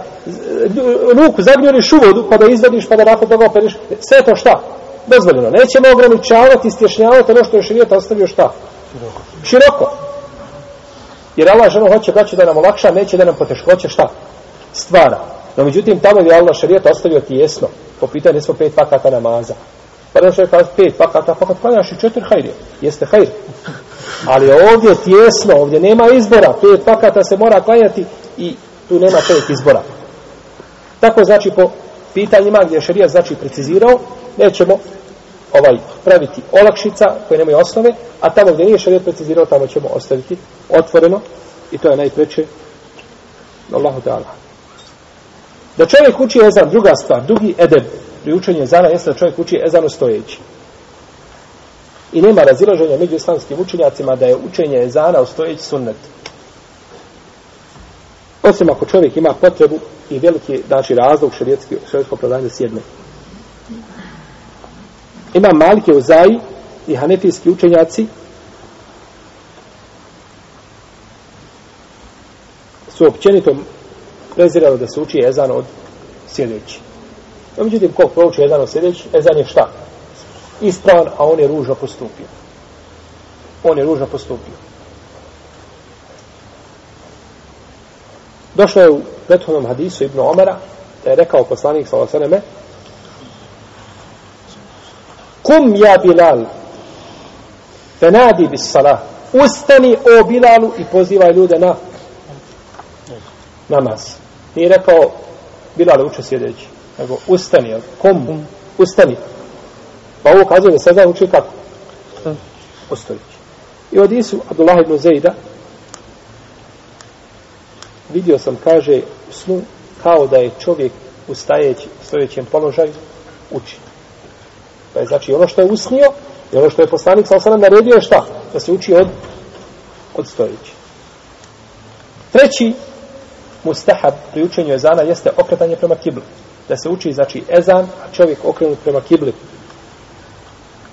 ruku zagnjuriš u vodu pa da izvadiš pa da nakon toga pereš. Sve to šta? Dozvoljeno. Nećemo ograničavati, stješnjavati ono što je šarijet ostavio šta? Široko. Široko. Jer Allah ženo hoće braću da nam olakša, neće da nam poteškoće šta? Stvara. No međutim, tamo je Allah šarijet ostavio tijesno. Po pitanju smo pet pakata namaza. Pa da čovjek kaže pet pakata, pa kad klanjaš i četiri hajrije. Jeste hajr. Ali ovdje tjesno, ovdje nema izbora. Pet pakata se mora klanjati i tu nema čovjek izbora. Tako znači po pitanjima gdje je šarija znači precizirao, nećemo ovaj praviti olakšica koje nemaju osnove, a tamo gdje nije šarijat precizirao, tamo ćemo ostaviti otvoreno i to je najpreče Allahu Teala. Da čovjek uči ezan, druga stvar, drugi edeb pri učenju ezana jeste da čovjek uči ezanu stojeći. I nema razilaženja među islamskim učenjacima da je učenje ezana u stojeći sunnet. Osim ako čovjek ima potrebu i veliki znači, razlog šarijetski, šarijetsko predanje sjedne. Ima Malike u Zaji i hanefijski učenjaci su općenito prezirali da se uči ezan od sjedeći. No, međutim, ko prouči ezan od sjedeći, ezan je šta? Ispravan, a on je ružno postupio. On je ružno postupio. Došlo je u prethodnom hadisu Ibnu Omara, da je rekao poslanik sa Osaneme, Kum ja Bilal, fenadi bis salah, ustani o Bilalu i pozivaj ljude na namaz. Nije rekao Bilal uče sjedeći, nego ustani, kum, ustani. Pa ovo kazuje da sada uči kako? Ostojići. I od Isu Abdullah ibn Zejda vidio sam, kaže, u snu kao da je čovjek u stajeći, stojećem položaju uči. Pa je znači ono što je usnio i ono što je poslanik sa osanem naredio je šta? Da se uči od, od stojeći. Treći mustahab pri učenju ezana jeste okretanje prema kibli. Da se uči, znači, ezan, a čovjek okrenut prema kibli.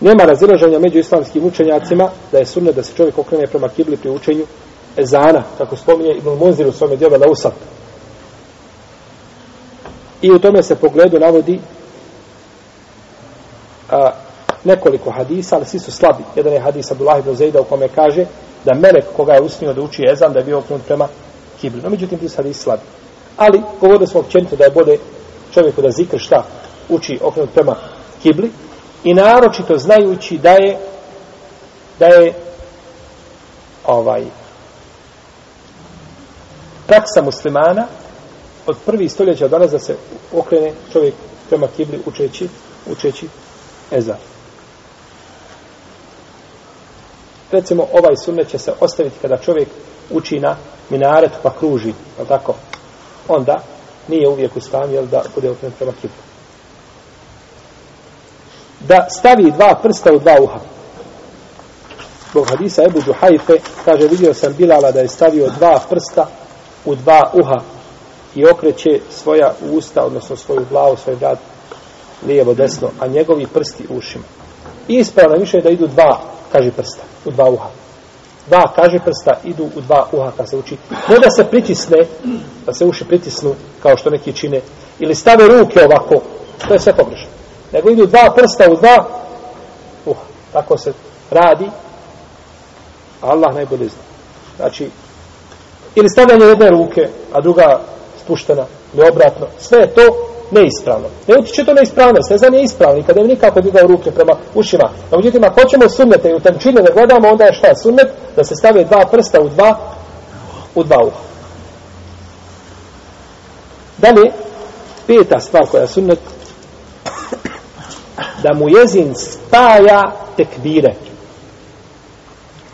Nema razilaženja među islamskim učenjacima da je sunnet da se čovjek okrene prema kibli pri učenju ezana, kako spominje Ibn Munzir u svome djelu Lausat. I u tome se pogledu navodi a, nekoliko hadisa, ali svi su slabi. Jedan je hadis Abdullah ibn Zejda u kome kaže da melek koga je usnio da uči ezan, da je bio okrenut prema kibli. No, međutim, ti su hadisi slabi. Ali, govorili smo općenito da je bode čovjeku da zikr šta uči okrenut prema kibli i naročito znajući da je da je ovaj praksa muslimana od prvi stoljeća danas da se okrene čovjek prema kibli učeći, učeći ezan. Recimo, ovaj sunnet će se ostaviti kada čovjek uči na minaretu pa kruži, je tako? Onda nije uvijek u stanju da bude okrenut prema kibli. Da stavi dva prsta u dva uha. Zbog hadisa Ebu Duhajfe, kaže, vidio sam Bilala da je stavio dva prsta u dva uha i okreće svoja usta, odnosno svoju glavu, svoj vrat, lijevo, desno, a njegovi prsti u ušima. I ispravno više je da idu dva, kaže prsta, u dva uha. Dva, kaže prsta, idu u dva uha kad se uči. Ne da se pritisne, da se uši pritisnu, kao što neki čine, ili stave ruke ovako, to je sve pogrešno. Nego idu dva prsta u dva uh, Tako se radi, Allah najbolje zna. Znači, ili stavljanje jedne ruke, a druga spuštena, ili obratno, sve je to neispravno. Ne utiče to neispravnost, ne znam je ispravno, i kada je nikako digao ruke prema ušima. A međutim, ako hoćemo sunnete i u tančine da gledamo, onda je šta sunnet? Da se stave dva prsta u dva, u dva uha. Dalje, peta stvar koja je sunnet, da mu jezin spaja tekbire.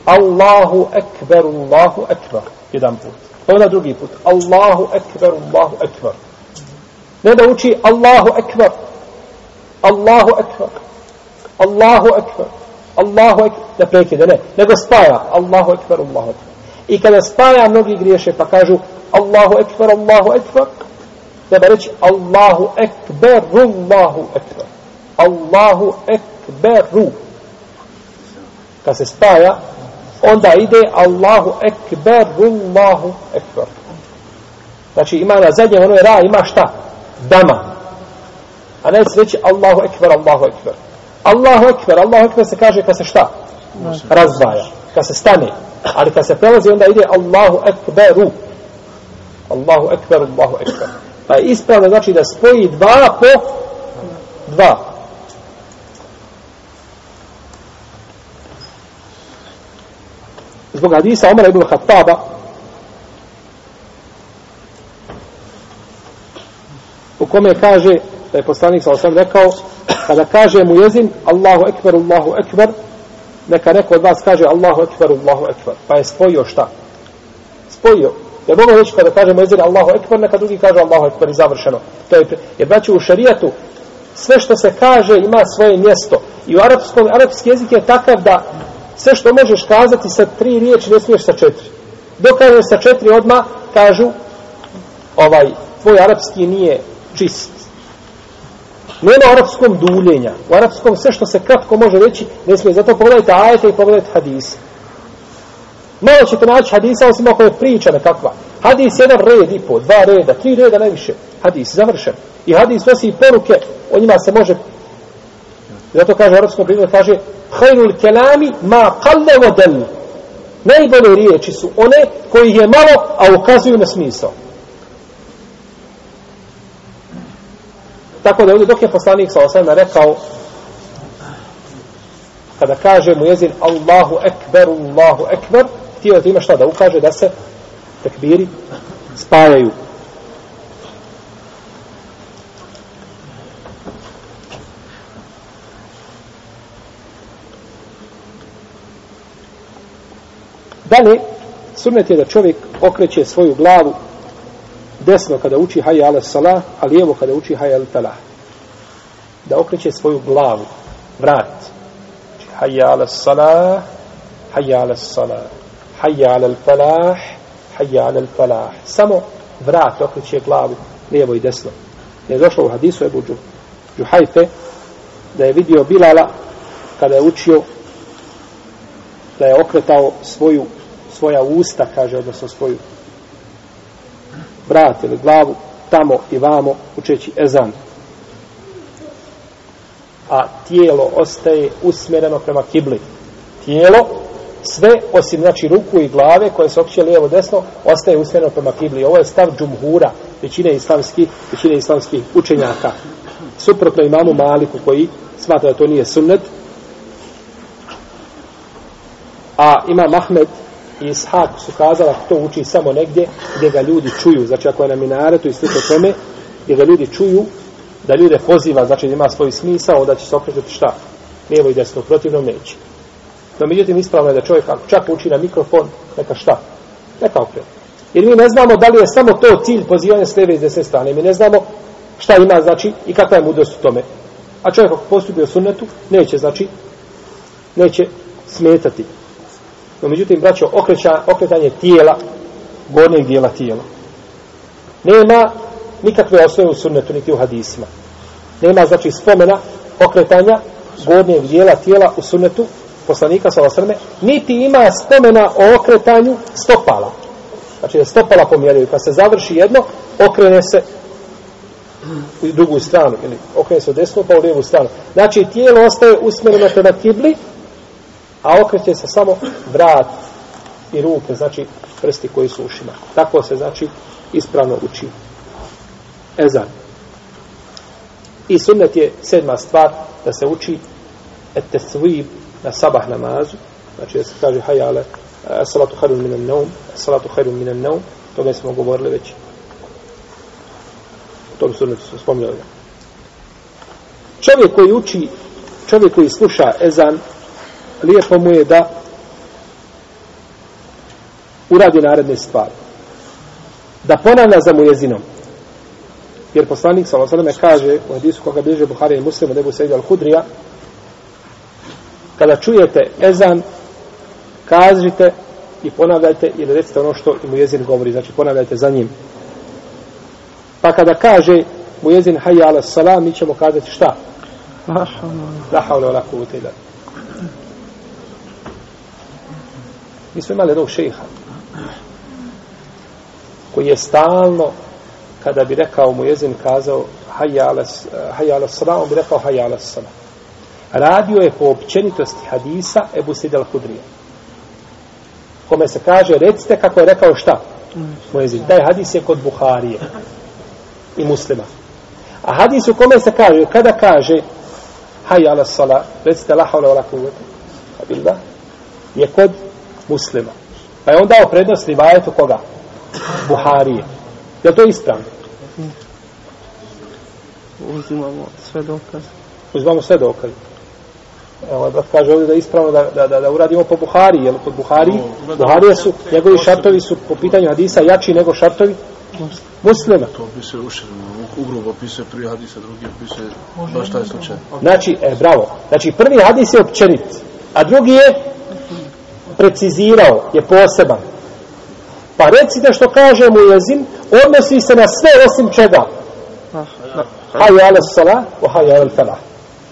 Allahu ekber, Allahu ekber. Jedan put. Pa onda drugi put. Allahu ekber, Allahu ekber. Ne da uči Allahu ekber. Allahu ekber. Allahu ekber. Allahu ekber. Ne prekide, ne. Nego spaja. Allahu ekber, Allahu ekber. I kada spaja, mnogi griješe pa kažu Allahu ekber, Allahu ekber. Treba reći Allahu ekber, Allahu ekber. Allahu ekberu. Kad se spaja, onda ide Allahu ekberu, Allahu ekber. Znači ima na zadnjem ono je ra, ima šta? Dama. A ne se reći Allahu ekber, Allahu ekber. Allahu ekber, Allahu ekber se kaže kad se šta? Razdvaja. Kad se stane. Ali kad se prelazi onda ide Allahu ekberu. Allahu ekber, Allahu ekber. Pa je ispravno znači da spoji dva po dva. Zbog hadisa Omara ibn Khattaba u kome kaže da je poslanik sa osam rekao kada kaže mu jezin Allahu ekber, Allahu ekber neka neko od vas kaže Allahu ekber, Allahu ekber. Pa je spojio šta? spojio. Jer mogu reći kada kaže mu jezin Allahu ekber neka drugi kaže Allahu ekber i završeno. To je, jer braći u šarijatu sve što se kaže ima svoje mjesto. I u arapskom, arapski jezik je takav da sve što možeš kazati sa tri riječi ne smiješ sa četiri. Dok kažeš sa četiri odma kažu ovaj tvoj arapski nije čist. Nema arapskom duljenja. U arapskom sve što se kratko može reći ne smije, zato pogledajte ajete i pogledajte hadise. Malo ćete naći hadisa osim ako je priča nekakva. Hadis jedan red i po, dva reda tri reda najviše, hadis završen. I hadis nosi poruke o njima se može zato kaže u arapskom primjeru kaže hajnul kelami ma kalle vodel najbolje riječi su one koji je malo a ukazuju na smisao Tako da ovdje dok je poslanik sa osama rekao kada kaže mu jezin Allahu ekber, Allahu ekber, htio da ima šta da ukaže da se tekbiri spajaju. Dalje, sunnet je da čovjek okreće svoju glavu desno kada uči hayya ala salah, a lijevo kada uči hayya ala falah. Da okreće svoju glavu, vrat. Znači, hayya ala salah, hayya ala salah, hayya ala falah, hayya ala falah. Samo vrat okreće glavu, lijevo i desno. Je došlo u hadisu Ebu Džuhajfe, da je vidio Bilala kada je učio da je okretao svoju svoja usta, kaže, odnosno svoju vrat ili glavu tamo i vamo učeći ezan. A tijelo ostaje usmjereno prema kibli. Tijelo, sve osim znači ruku i glave koje se okće lijevo desno, ostaje usmjereno prema kibli. Ovo je stav džumhura većine islamskih, većine islamskih učenjaka. Suprotno imamo Maliku koji smatra da to nije sunnet. A ima Mahmed i Ishak su kazala to uči samo negdje gdje ga ljudi čuju, znači ako je na minaretu i sliko tome, gdje ga ljudi čuju, da ljude poziva, znači da ima svoj smisao, da će se okretati šta? Lijevo i desno, protivno neće. No, međutim, ispravno je da čovjek ako čak uči na mikrofon, neka šta? Neka okret. Jer mi ne znamo da li je samo to cilj pozivanja s lijeve i desne strane. Mi ne znamo šta ima, znači, i kakva je mudrost u tome. A čovjek ako postupi u sunnetu, neće, znači, neće smetati. No, međutim, braćo, okreća, okretanje tijela, gornjeg dijela tijela. Nema nikakve osnove u sunnetu, niti u hadisima. Nema, znači, spomena okretanja gornjeg dijela tijela u sunnetu poslanika sa osrme, niti ima spomena o okretanju stopala. Znači, da stopala pomjeraju. Kad se završi jedno, okrene se u drugu stranu, ili okrene se u desnu, pa u lijevu stranu. Znači, tijelo ostaje usmjereno prema kibli, a okreće se samo vrat i ruke, znači prsti koji su ušima. Tako se, znači, ispravno uči ezan. I sunnet je sedma stvar da se uči etesvib na sabah namazu, znači da se kaže hajale, eh, salatu harum minan naum, salatu harum minan naum, tome smo govorili već. U tom sunnetu smo spomljali. Čovjek koji uči, čovjek koji sluša ezan, lijepo mu je da uradi naredne stvari. Da ponavlja za mujezinom. Jer poslanik s.a.v. kaže u hadisu koga bliže Buhari i Muslimu, debu Sejdu al-Hudrija, kada čujete ezan, kažite i ponavljajte ili recite ono što mu jezin govori, znači ponavljajte za njim. Pa kada kaže mu jezin hayya ala salam, mi ćemo kazati šta? La haula la kuvvete illa billah. Mi smo imali jednog šeha koji je stalno kada bi rekao mu jezin kazao hayya ala, hayya on bi rekao hayya ala. Radio je po općenitosti hadisa Ebu Sid al-Hudrija. Kome se kaže, recite kako je rekao šta? Mu jezin. Taj hadis je kod Buharije i muslima. A hadis u kome se kaže, kada kaže hayya ala recite la hawla wa la kuvvete je kod muslima. Pa je on dao prednost rivajetu koga? Buharije. Je to ispravno? Uzimamo sve dokaze. Uzimamo sve dokaze. Evo, brat kaže ovdje da je ispravno da, da, da, da uradimo po Buhari, jer kod Buhari, Buharije su, njegovi šartovi su po pitanju hadisa jači nego šartovi muslima. To bi se uširno, ugrubo opisuje prvi hadis, a drugi opisuje baš taj slučaj. Znači, e, bravo. Znači, prvi hadis je općenit, a drugi je precizirao, je poseban. Pa recite što kaže mu jezin, odnosi se na sve osim čega. Hayya ala salah, wa hayya ala falah.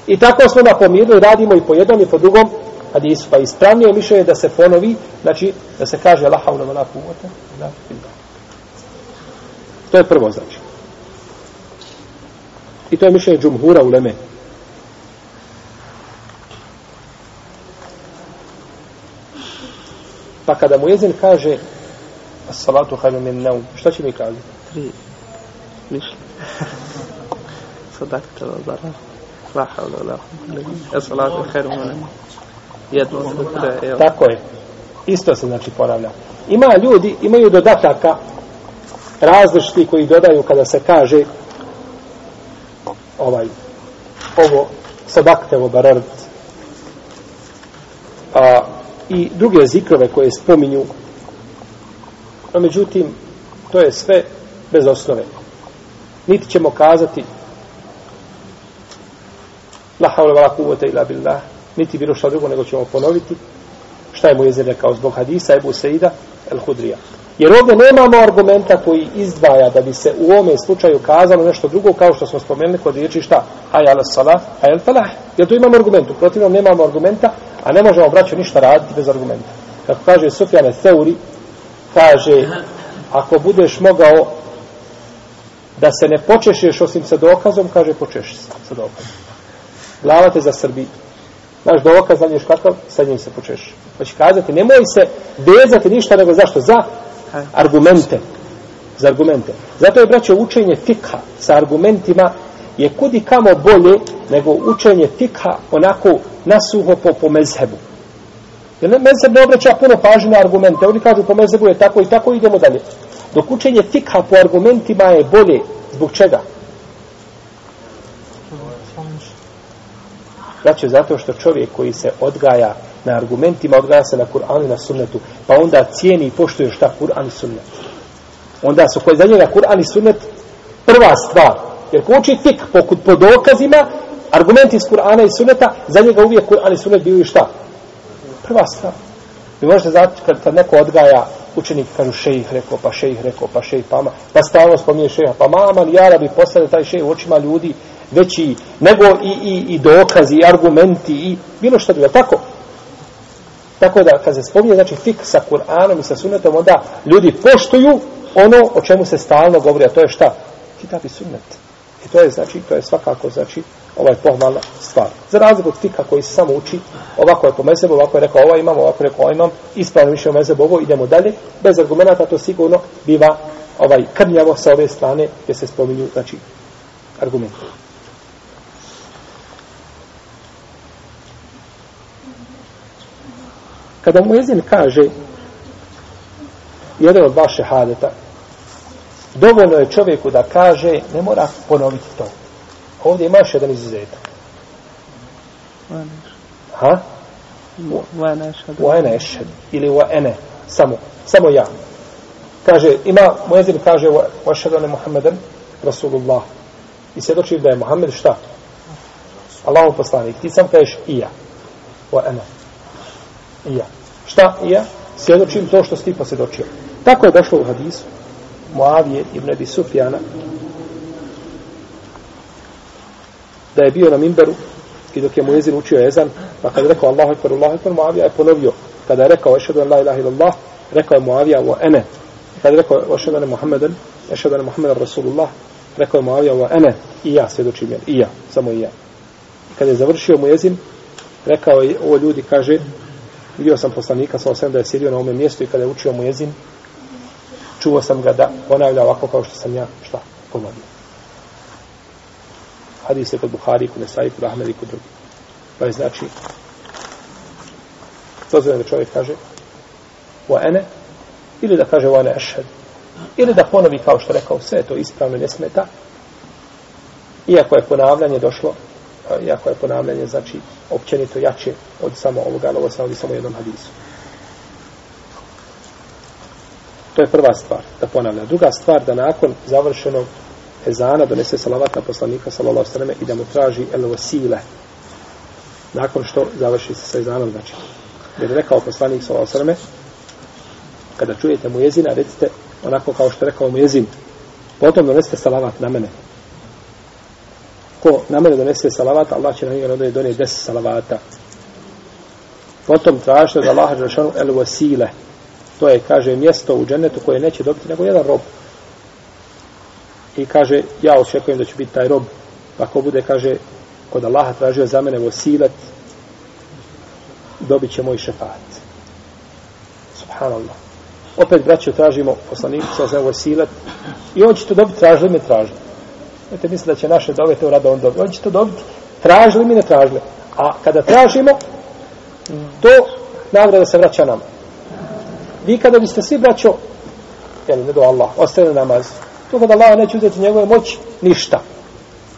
I tako smo napomirili, radimo i po jednom i po drugom hadisu. Pa ispravnije mišljenje da se ponovi, znači da se kaže la haula wa la quwwata illa billah. To je prvo znači. I to je mišljenje džumhura u Leme. Pa kada mu jezin kaže as-salatu khairu min naum, šta će mi kazati? Tri. Ništa. Sadakta wa bara. La hawla la. As-salatu khairu min. Jedno sutra, evo. Tako je. Isto se znači ponavlja. Ima ljudi, imaju dodataka različiti koji dodaju kada se kaže ovaj ovo sadakte o barard a, i druge zikrove koje spominju. A međutim to je sve bez osnove. Niti ćemo kazati la haule vala kuvvete ila billah niti bilo šta drugo nego ćemo ponoviti šta je mu jezir rekao zbog hadisa Ebu Seida el Hudrija Jer ovdje nemamo argumenta koji izdvaja da bi se u ovome slučaju kazalo nešto drugo kao što smo spomenuli kod riječi šta? Haj ala salah, haj al falah. Jer tu imamo argumentu. Protivno nemamo argumenta, a ne možemo braću ništa raditi bez argumenta. Kako kaže Sufjane Theuri, kaže, ako budeš mogao da se ne počešeš osim sa dokazom, kaže počeši se sa dokazom. Glava te za Srbiju. Znaš dokaz, znaš kakav, sa njim se počeši. Pa Hoće kazati, nemoj se vezati ništa nego zašto? Za argumente. Za argumente. Zato je, braćo, učenje fikha sa argumentima je kudi kamo bolje nego učenje fikha onako nasuho po, po mezhebu. Jer ne, mezheb ne obraća puno pažnje na argumente. Oni kažu po mezhebu je tako i tako idemo dalje. Dok učenje fikha po argumentima je bolje. Zbog čega? Braćo, zato što čovjek koji se odgaja na argumentima, odgaja se na Kur'anu i na sunnetu, pa onda cijeni i poštuje šta Kur'an i sunnet. Onda su koji za njega Kur'an i sunnet prva stvar. Jer ko uči tik pokud po dokazima, argumenti iz Kur'ana i sunneta, za njega uvijek Kur'an i sunnet bili šta? Prva stvar. Vi možete znati kad, kad neko odgaja učenik kažu šejih rekao, pa šejih rekao, pa šejih pa ma, pa stalno spominje šeha, pa mama, jara bi postane taj šejih u očima ljudi veći nego i, i, i dokazi, i argumenti, i bilo što drugo. Tako, Tako da, kad se spominje, znači, fik sa Kur'anom i sa sunnetom, onda ljudi poštuju ono o čemu se stalno govori, a to je šta? Kitab i sunnet. I to je, znači, to je svakako, znači, ovaj pohvalna stvar. Za razliku od fika koji se samo uči, ovako je po mezebu, ovako je rekao ovaj imam, ovako je rekao ovaj imam, ispravno više o mezebu ovo, idemo dalje, bez argumenta to sigurno biva ovaj krnjavo sa ove strane gdje se spominju, znači, argumenti. Kada mu jezin kaže jedan od vaše hadeta, dovoljno je čovjeku da kaže, ne mora ponoviti to. Ovdje imaš jedan izuzetak. Ha? Vajna ešhed. Ili vajna, samo. samo ja. Kaže, ima, muezin kaže, vašadane Muhammeden, Rasulullah. I svjedoči da je Muhammed šta? Allahov poslanik. Ti sam kažeš i ja. Wa ana. I ja. Šta i ja? Svjedočim to što si ti posvjedočio. Tako je došlo u hadisu Moavije ibn Abi Sufjana da je bio na Mimberu i dok je mu jezin učio ezan, pa kada je rekao Allahu ekber, Allahu ekber, Moavija je ponovio. Kada je rekao ešhedu en la ilaha illallah, rekao je Moavija wa ene. Kada je rekao ešhedu an Muhammeden, ešhedu an Muhammeden Rasulullah, rekao je Moavija wa ene, i ja svjedočim jer, i ja, samo i ja. Kada je završio mu jezin, rekao je, ovo ljudi kaže, vidio sam poslanika, sa osam da je sjedio na ovome mjestu i kada je učio mu jezin, čuo sam ga da ponavlja ovako kao što sam ja, šta, ponovio. Hadis je kod Buhari, kod Nesai, kod Ahmed i kod drugi. Pa je znači, dozvoljeno da čovjek kaže, wa ene, ili da kaže wa ene ešhed, ili da ponovi kao što rekao, sve to ispravno ne smeta, iako je ponavljanje došlo, Eh, iako je ponavljanje, znači, općenito jače od samo ovoga, ali ovo se samo jednom hadisu. To je prva stvar, da ponavlja. Druga stvar, da nakon završenog ezana donese salavat na poslanika, sallallahu sallam, i da mu traži el vasile. Nakon što završi se sa ezanom, znači. Jer je rekao poslanik, sallallahu sallam, kada čujete mu jezina, recite onako kao što je rekao mu jezin. Potom donesete salavat na mene. Ko na mene donese salavat, Allah će na njega donije donije deset salavata. Potom tražite da Allah Đelšanu el wasile. To je, kaže, mjesto u džennetu koje neće dobiti nego jedan rob. I kaže, ja očekujem da će biti taj rob. Ako bude, kaže, kod Allaha tražio za mene vosilet, dobit će moj šefat. Subhanallah. Opet, braćo, tražimo poslaniku sa za vosilet i on će to dobiti, tražili me, tražili. Znate, mislim da će naše dove to rado on dobiti. On će to dobiti, tražili mi, ne tražili. A kada tražimo, to nagrada se vraća nama. Vi kada biste svi braćo, jel, ne do Allah, ostane namaz, to kada Allah neće uzeti njegove moći, ništa.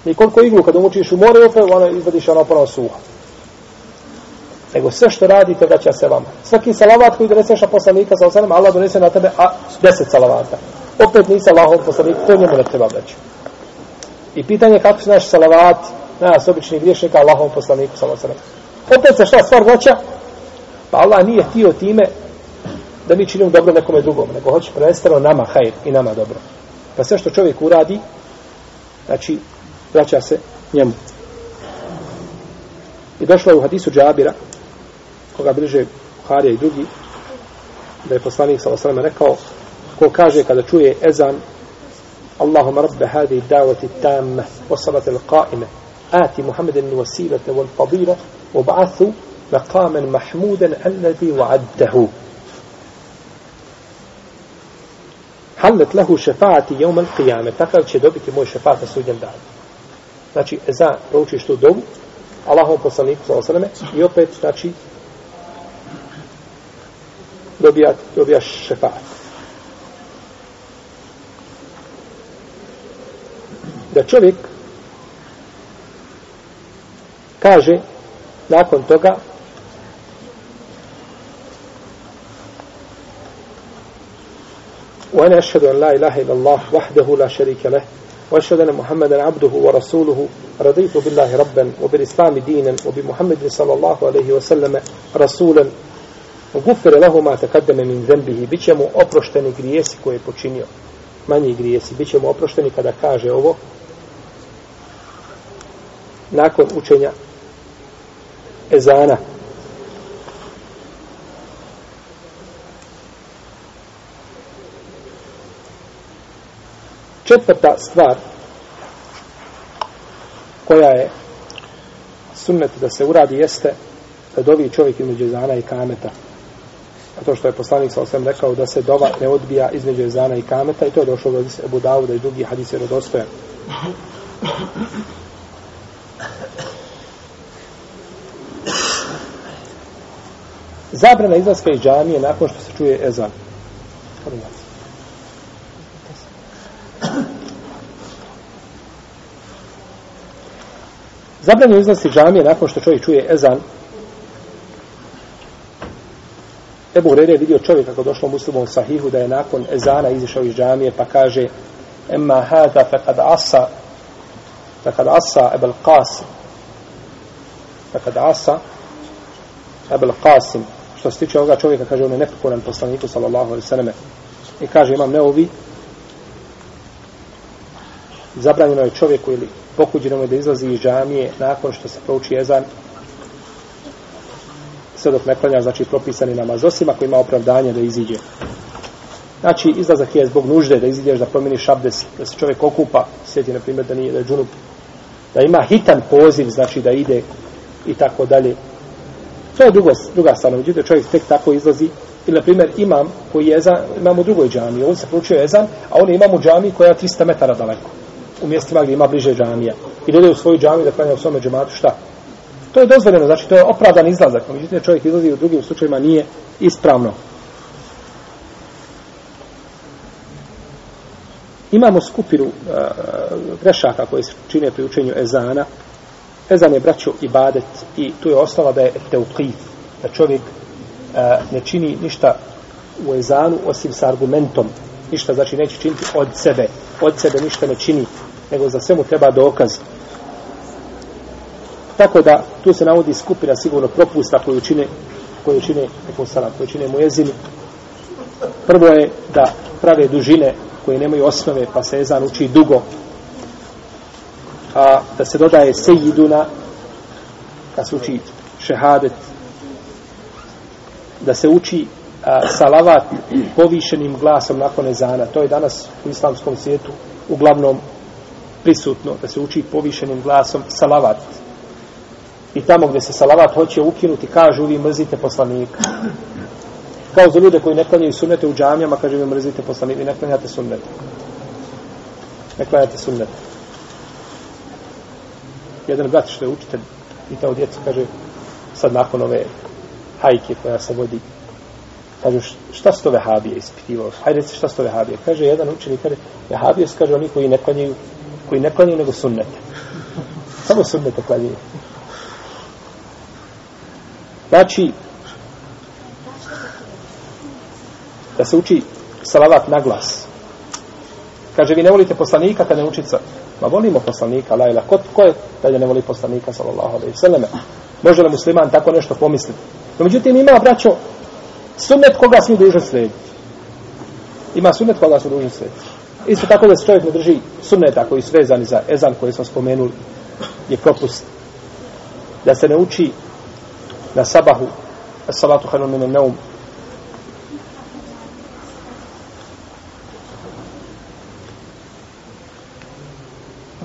Ni koliko iglu kada mučiš u more, opet ona izvadiš ona ponovno suha. Nego sve što radite, vraća se vama. Svaki salavat koji doneseš na poslanika sa osanem, Allah donese na tebe a, deset salavata. Opet nisi Allahov poslanik, to njemu ne treba vraćati. I pitanje kako su naš salavat, nas običnih griješnika Allahov poslaniku sa osanem. Opet se šta stvar vraća? Pa Allah nije htio time da mi činimo dobro nekome drugom, nego hoće prvenstveno nama hajr i nama dobro. Pa sve što čovjek uradi, znači, vraća se njemu. I došlo je u hadisu Džabira, koga bliže Harija i drugi, da je poslanik sa osrame rekao, ko kaže kada čuje ezan, اللهم رب هذه الدعوة التامة والصلاة القائمة. آت محمد الوسيلة والفضيلة وابعثه مقاما محمودا الذي وعدته. حلت له شفاعة يوم القيامة. تقل شدوبك مو شفاعة سوجا دعا znači za proučiš tu dovu Allahom poslaniku sa osaleme i opet znači dobijat, dobijaš šefat. da čovjek kaže nakon toga وانا اشهد ان لا اله الا الله وحده لا شريك له واشهد ان محمدا عبده ورسوله رضيت بالله ربا وبالاسلام دينا وبمحمد صلى الله عليه وسلم رسولا وغفر له ما تقدم من ذنبه بيتشمو اوبروشتني غريسي كوي بوتشينيو ماني غريسي بيتشمو oprošteni kada kaže ovo, nakon učenja ezana Četvrta stvar koja je sunnet da se uradi jeste da dovi čovjek između ezana i kameta. A to što je poslanik sa osvijem rekao da se dova ne odbija između ezana i kameta i to je došlo do Ebu Davuda i drugi hadis je Zabrana izlaska iz džamije nakon što se čuje ezan. Hvala Zabranjeno izlasti džamije nakon što čovjek čuje ezan. Ebu Hrere je vidio čovjeka kako došlo muslimom sahihu da je nakon ezana izišao iz džamije pa kaže emma hada fekad asa fekad asa ebel qasim fekad asa ebel qasim što se tiče ovoga čovjeka kaže on je nepokoran poslaniku sallallahu alaihi sallam i kaže imam neovi zabranjeno je čovjeku ili pokuđeno mu da izlazi iz džamije nakon što se prouči ezan sve dok ne klanja, znači propisani namaz, osim ako ima opravdanje da iziđe. Znači, izlazak je zbog nužde da iziđeš, da promijeniš abdes, da se čovjek okupa, sjeti, na primjer, da nije, da je džunup, da ima hitan poziv, znači da ide i tako dalje. To je drugo, druga stvar, međutim, čovjek tek tako izlazi, ili, na primjer, imam koji je ezan, imam u drugoj džami, on se proučio ezan, a on imam u džami koja je 300 metara daleko, u mjestima gdje ima bliže džamija. I dode u svoju džamiju da klanja u svome džematu, šta? To je dozvoljeno, znači to je opravdan izlazak. Međutim, čovjek izlazi u drugim slučajima nije ispravno. Imamo skupinu uh, grešaka koje se čine pri učenju ezana. Ezan je braćo i badet i tu je osnova da je teuqif, da čovjek a, ne čini ništa u ezanu osim sa argumentom. Ništa znači neće činiti od sebe. Od sebe ništa ne čini, nego za sve mu treba dokaz. Tako da tu se navodi skupina sigurno propusta koju čine koju čine nekom salam, koju čine mujezini. Prvo je da prave dužine koje nemaju osnove, pa se ezan uči dugo. A da se dodaje sejiduna, da se uči šehadet, da se uči a, salavat povišenim glasom nakon ezana. To je danas u islamskom svijetu uglavnom prisutno, da se uči povišenim glasom salavat i tamo gdje se salavat hoće ukinuti, kažu vi mrzite poslanika. Kao za ljude koji ne klanjaju sunnete u džamijama, kaže vi mrzite poslanika, vi ne klanjate sunnete. Ne klanjate sunnete. Jedan brat što je učitelj, pitao djecu, kaže, sad nakon ove hajke koja se vodi, kaže, šta su to vehabije ispitivao? Hajde reci šta su to vehabije? Kaže, jedan učenik, kaže, vehabije su, kaže, oni koji ne klanjaju, koji ne klanjaju nego sunnete. <laughs> Samo sunnete klanjaju. Znači, da se uči salavat na glas. Kaže, vi ne volite poslanika kada ne učica. Ma volimo poslanika, lajla. Ko, ko je da ne voli poslanika, sallallahu alaihi sallam? Može li musliman tako nešto pomisliti? No, međutim, ima, braćo, sunnet koga smo dužni slijediti. Ima sunnet koga smo dužni slijediti. Isto tako da se čovjek ne drži sunneta koji su vezani za ezan koji smo spomenuli je propust. Da se ne uči na sabahu salatu hanu minu neum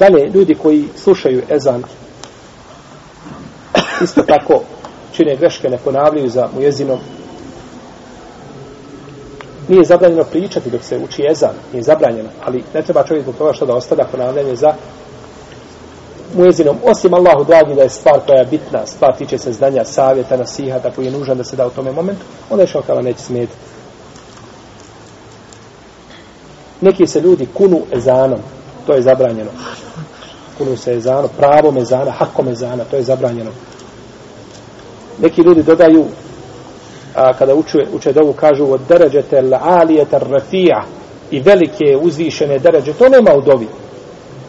dalje ljudi koji slušaju ezan isto tako čine greške ne ponavljaju za mujezinom. Nije zabranjeno pričati dok se uči ezan nije zabranjeno ali ne treba čovjek zbog toga što da ostavlja ponavljanje za mujezinom, osim Allahu dragi da je stvar koja je bitna, stvar tiče se znanja, savjeta, nasihata koji je nužan da se da u tome momentu, onda je šokala neće smetiti. Neki se ljudi kunu ezanom, to je zabranjeno. Kunu se ezanu, pravo mezana, hako mezana, to je zabranjeno. Neki ljudi dodaju, a, kada uče, uče dovu, kažu od deređete l'alijete rafija i velike uzvišene deređe, to nema u dovi.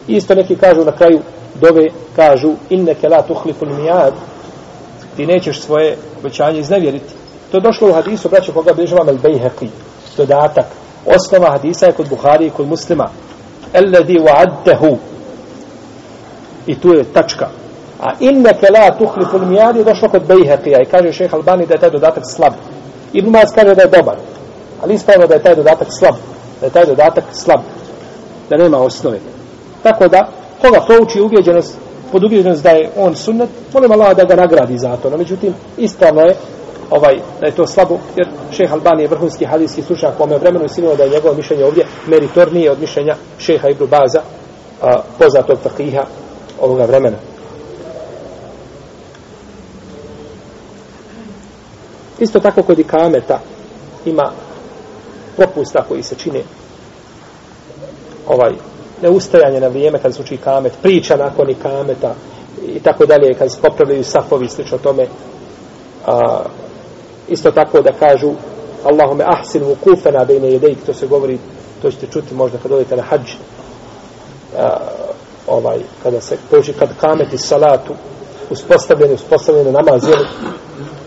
Isto neki kažu na kraju dove kažu inneke la tuhliful mijad ti nećeš svoje obećanje iznevjeriti. To je došlo u hadisu, braćo, koga bližava Melbejheqi, dodatak. Osnova hadisa je kod Buhari i kod muslima. Elledi wa'addehu. I tu je tačka. A inneke la tuhliful mijad je došlo kod Bejheqija i kaže šeha Albani da je taj dodatak slab. Ibn Maz kaže da je dobar. Ali ispravno da je taj dodatak slab. Da je taj dodatak slab. Da nema osnove. Tako da, koga prouči ubjeđenost, pod ubjeđenost da je on sunnet, molim Allah da ga nagradi za to. No, međutim, ispravno je ovaj, da je to slabo, jer Šejh Albani je vrhunski hadijski slučak po ome vremenu i sigurno da je njegovo mišljenje ovdje meritornije od mišljenja šeha Ibru Baza, a, poznatog fakiha ovoga vremena. Isto tako kod ikameta ima propusta koji se čine ovaj neustajanje na vrijeme kad se uči kamet, priča nakon ikameta i tako dalje, kad se popravljaju safovi, slično tome. A, isto tako da kažu Allahume ahsin vukufena bejne jedejk, to se govori, to ćete čuti možda kad odete na hađ, a, ovaj, kada se poži kad kameti salatu, uspostavljeni, uspostavljeni namaz, jel,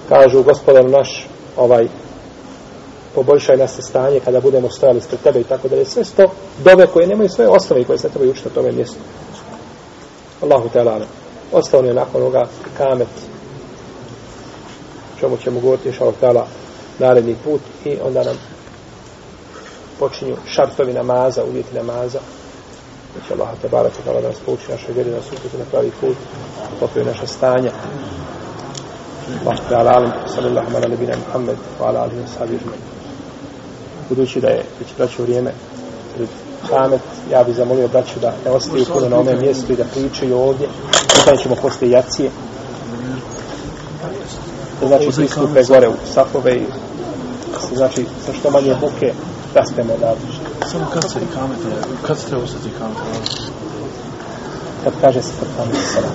kažu gospodar naš, ovaj, poboljšaj nas stanje kada budemo stojali ispred tebe i tako da je sve sto dove koje nemaju svoje osnove i koje se trebaju učiti na tome mjestu. Allahu te alana. Ostao je nakon onoga kamet čemu ćemo govoriti inša Allah naredni put i onda nam počinju šartovi namaza, uvjeti namaza. Znači Allah te barak i da nas pouči naše vjeri, nas uputi na pravi put, popravi naše stanja. Allah te alam, sallallahu ala nebina Muhammed, wa ala alihi wa sahabi Budući da je već braću vrijeme pred kamet, ja bih zamolio braću da ne ostaju puno na ome mjestu i da pričaju ovdje. Pitanje ćemo poslije jacije. To znači pristupe gore u safove i znači sa što manje buke raspemo odavde. Samo kad se i kamete, kad se treba ustati kamete? Kad kaže se kad kamete sada.